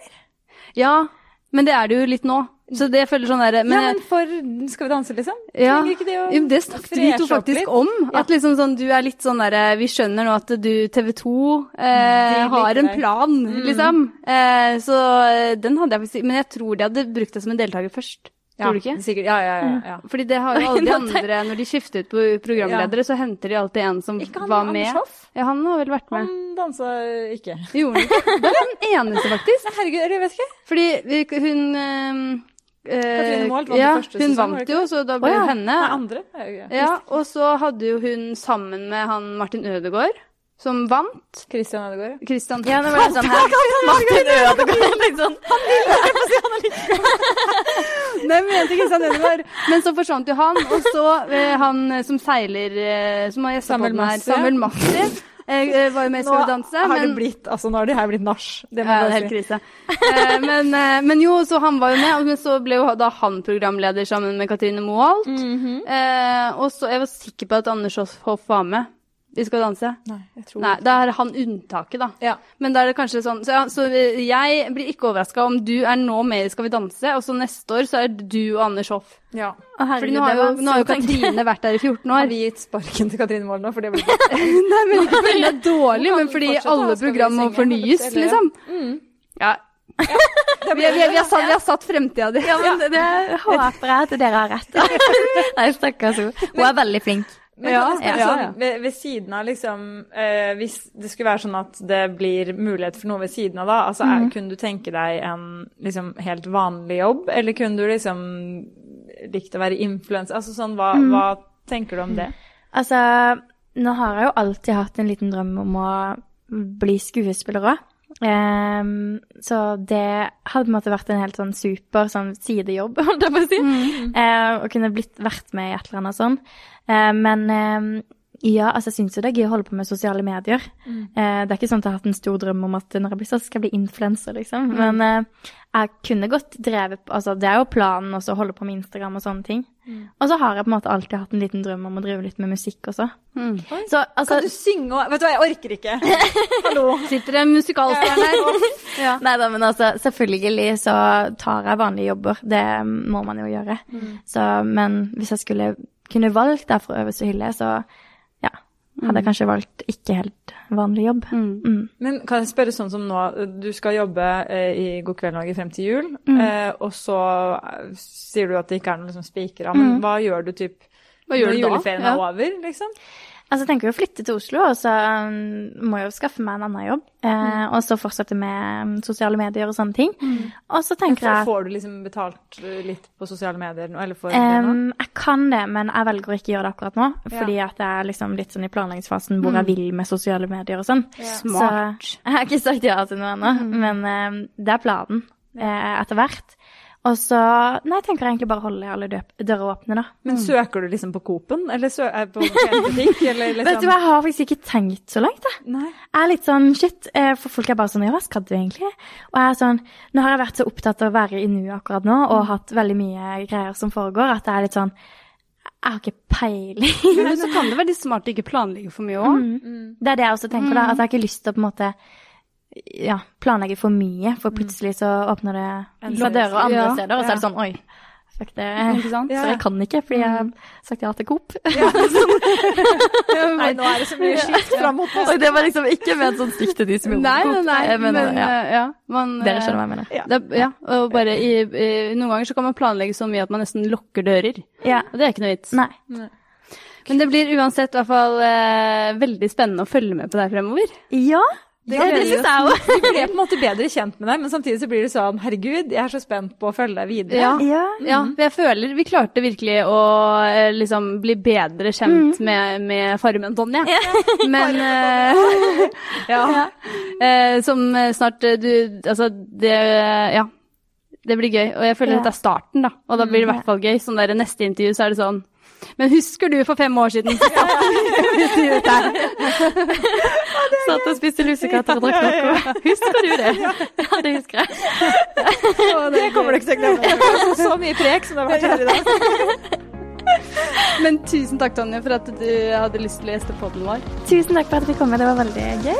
ja, men det er det jo litt nå. Så det føler sånn der, men,
ja, men for Skal vi danse, liksom?
ja,
ikke det å
ja, det snakket vi to faktisk om. At liksom sånn, du er litt sånn derre Vi skjønner nå at du, TV 2, eh, har en
plan,
plan, liksom. Eh, så eh, den hadde jeg faktisk Men jeg tror de hadde brukt deg som en deltaker først.
Ja,
Tror du ikke?
Sikkert. Ja, ja, ja. ja.
Fordi det har jo alle de andre, når de skifter ut på programledere, så henter de alltid en som
Ikke han
var
Anders
med.
Hoff?
Ja, han har vel vært med.
Han dansa ikke.
Gjorde han ikke? Det er den eneste, faktisk.
Herregud, jeg vet ikke.
Fordi hun eh, eh,
Katrine Moholt vant
ja,
første
hun
sesong, var
vant jo, så da ble
Å, ja.
henne.
Nei, andre. Ja.
Ja, og så hadde jo hun sammen med han Martin Ødegaard, som vant.
Christian Ødegaard.
Christian
Ja, det var det sånn her. (laughs) Martin Ødegaard, litt sånn.
Nei, jeg mente Christian Ødegaard. Men så forsvant jo han, og så eh, han eh, som seiler, eh, som har gjesta på den her. Samuel Massi, eh, eh, var jo med i Skal vi danse.
har det blitt, altså nå har det her blitt nach. Det må
Ja,
jeg
helt
si.
krise. Eh, men, eh, men jo, så han var jo med, og- men så ble jo da han programleder sammen med Katrine Moholt.
Mhm.
eh, og så jeg var sikker på at Anders Hoff var med i Skal danse.
Nei, jeg tror
Nei, da er han unntaket, da.
Ja.
Men da er det kanskje sånn Så, ja, så jeg blir ikke overraska om du er nå med i Skal vi danse, og så neste år så er du og Anders Hoff.
ja.
Å,
Fordi nå har jo, nå har jo. Katrine vært der i 14 år.
Har vi gitt sparken til Katrine Mål nå, for det blir (laughs)
Nei, men ikke fordi det er (laughs) dårlig, men fordi alle program må fornyes, liksom.
Mm.
Ja. (laughs) Vi, vi, vi, har satt, vi har satt fremtida di.
Ja, men det, det håper jeg at dere har rett. Nei, stakkars henne. Hun er veldig flink.
Men
Ja,
spørre
ja,
sånn. Ved, ved siden av liksom eh, Hvis det skulle være sånn at det blir mulighet for noe ved siden av da, altså er, kunne du tenke deg en liksom helt vanlig jobb, eller kunne du liksom likt å være influenser? Altså sånn, hva, hva tenker du om det?
Altså, nå har jeg jo alltid hatt en liten drøm om å bli skuespiller òg. Så det hadde på en måte vært en helt sånn super sånn sidejobb, (laughs) holdt jeg på å si. Eh, å kunne blitt, vært med i et eller annet sånn. Uh, men eh, ja, altså jeg syns jo det er gøy å holde på med sosiale medier. Eh, det er ikke sånn at jeg har hatt en stor drøm om at når jeg blir så skal jeg bli influenser, liksom. Men eh, jeg kunne godt drevet Altså, det er jo planen også å holde på med Instagram og sånne ting. Og så har jeg på en måte alltid hatt en liten drøm om å drive litt med musikk også.
Mm.
Så altså
Kan du synge og Vet du hva, jeg orker ikke. (laughs) Hallo.
Sitter det en musikalstjerne her? (laughs) Ja.
Nei da, men altså, selvfølgelig så tar jeg vanlige jobber. Det må man jo gjøre. Så, men hvis jeg skulle kunne valgt der fra øverste hylle, så hadde jeg kanskje valgt ikke helt vanlig jobb. Mm.
Men kan jeg spørre sånn som nå, du skal jobbe eh, i God kveld Norge frem til jul, mm. og så eh, sier du at det ikke er noe liksom spikra, men hva gjør du typ
Hva gjør
når
du da? Ja.
er over, liksom?
Altså, jeg tenker jo å flytte til Oslo, og så um, må jeg jo skaffe meg en annen jobb. Eh, og så fortsette med um, sosiale medier og sånne ting. Og så tenker jeg
Får du liksom betalt eh, litt på sosiale medier nå, eller får du det nå?
Jeg kan det, men jeg velger å ikke gjøre det akkurat nå. Fordi at jeg er liksom litt sånn i planleggingsfasen hvor jeg vil med sosiale medier og sånn.
Smart.
Så (laughs) jeg har ikke sagt ja til noe ennå, men em, det er planen eh, etter hvert. Og så Nei, jeg tenker egentlig bare holde alle dører åpne, da.
Men søker du liksom på Coop-en, eller sø er på butikk, (laughs) eller liksom
Vet du hva, jeg har faktisk ikke tenkt så langt, jeg.
Nei.
Jeg er litt sånn shit, eh, for folk er bare sånn ja, hva skal du egentlig? Og jeg er sånn Nå har jeg vært så opptatt av å være i nuet akkurat nå og hatt veldig mye greier som foregår, at jeg er litt sånn Jeg har ikke peiling. (laughs)
Men så kan det være litt smart å ikke planlegge for mye òg.
Det er det jeg også tenker, da. At jeg har ikke lyst til å på en måte ja, planlegge for mye, for plutselig så åpner det fra dører andre
Ja,
steder, og så er det sånn oi. Fuck det. (laughs)
Ikke sant?
Så jeg kan ikke, fordi jeg har sagt ja til Coop. (laughs) (laughs)
Nei, nå er det så mye skift fram mot
Og det var liksom ikke ment sånn stygt til de som jobber
Nei,
på
nei,
Coop.
nei,
Jeg mener,
men
ja.
eh, ja, man,
Dere
eh,
skjønner hva jeg mener.
Det, ja, og bare i, i, noen ganger så kan man planlegge så mye at man nesten lukker dører.
Ja.
Og det er ikke noe vits.
Nei.
Men det blir uansett i hvert fall eh, veldig spennende å følge med på deg fremover.
Ja,
Det,
Ja, det
syns
jeg
òg. Vi ble på en måte bedre kjent med deg, men samtidig så blir det sånn herregud, jeg er så spent på å følge deg videre.
Ja.
Ja.
Ja, jeg føler vi klarte virkelig å eh, liksom bli bedre kjent med, med Farmen, Tonje. (laughs) Men uh, (laughs) ja. Uh, som snart du Altså, det Ja. Det blir gøy. Og jeg føler
Ja.
dette er starten, da. Og da blir det i hvert fall gøy. Sånn der neste intervju så er det sånn Men husker du for fem år siden? (laughs) så satt og intervjuet deg?»
Satt og spiste lussekatter og drakk noe. Husker du det? Ja, det husker jeg.
Det kommer du ikke til å glemme. Så mye prek som det har vært her i dag.
Men tusen takk, Tonje, for at du hadde lyst til å gjeste podden vår.
Tusen takk for at vi kom med, det var veldig gøy.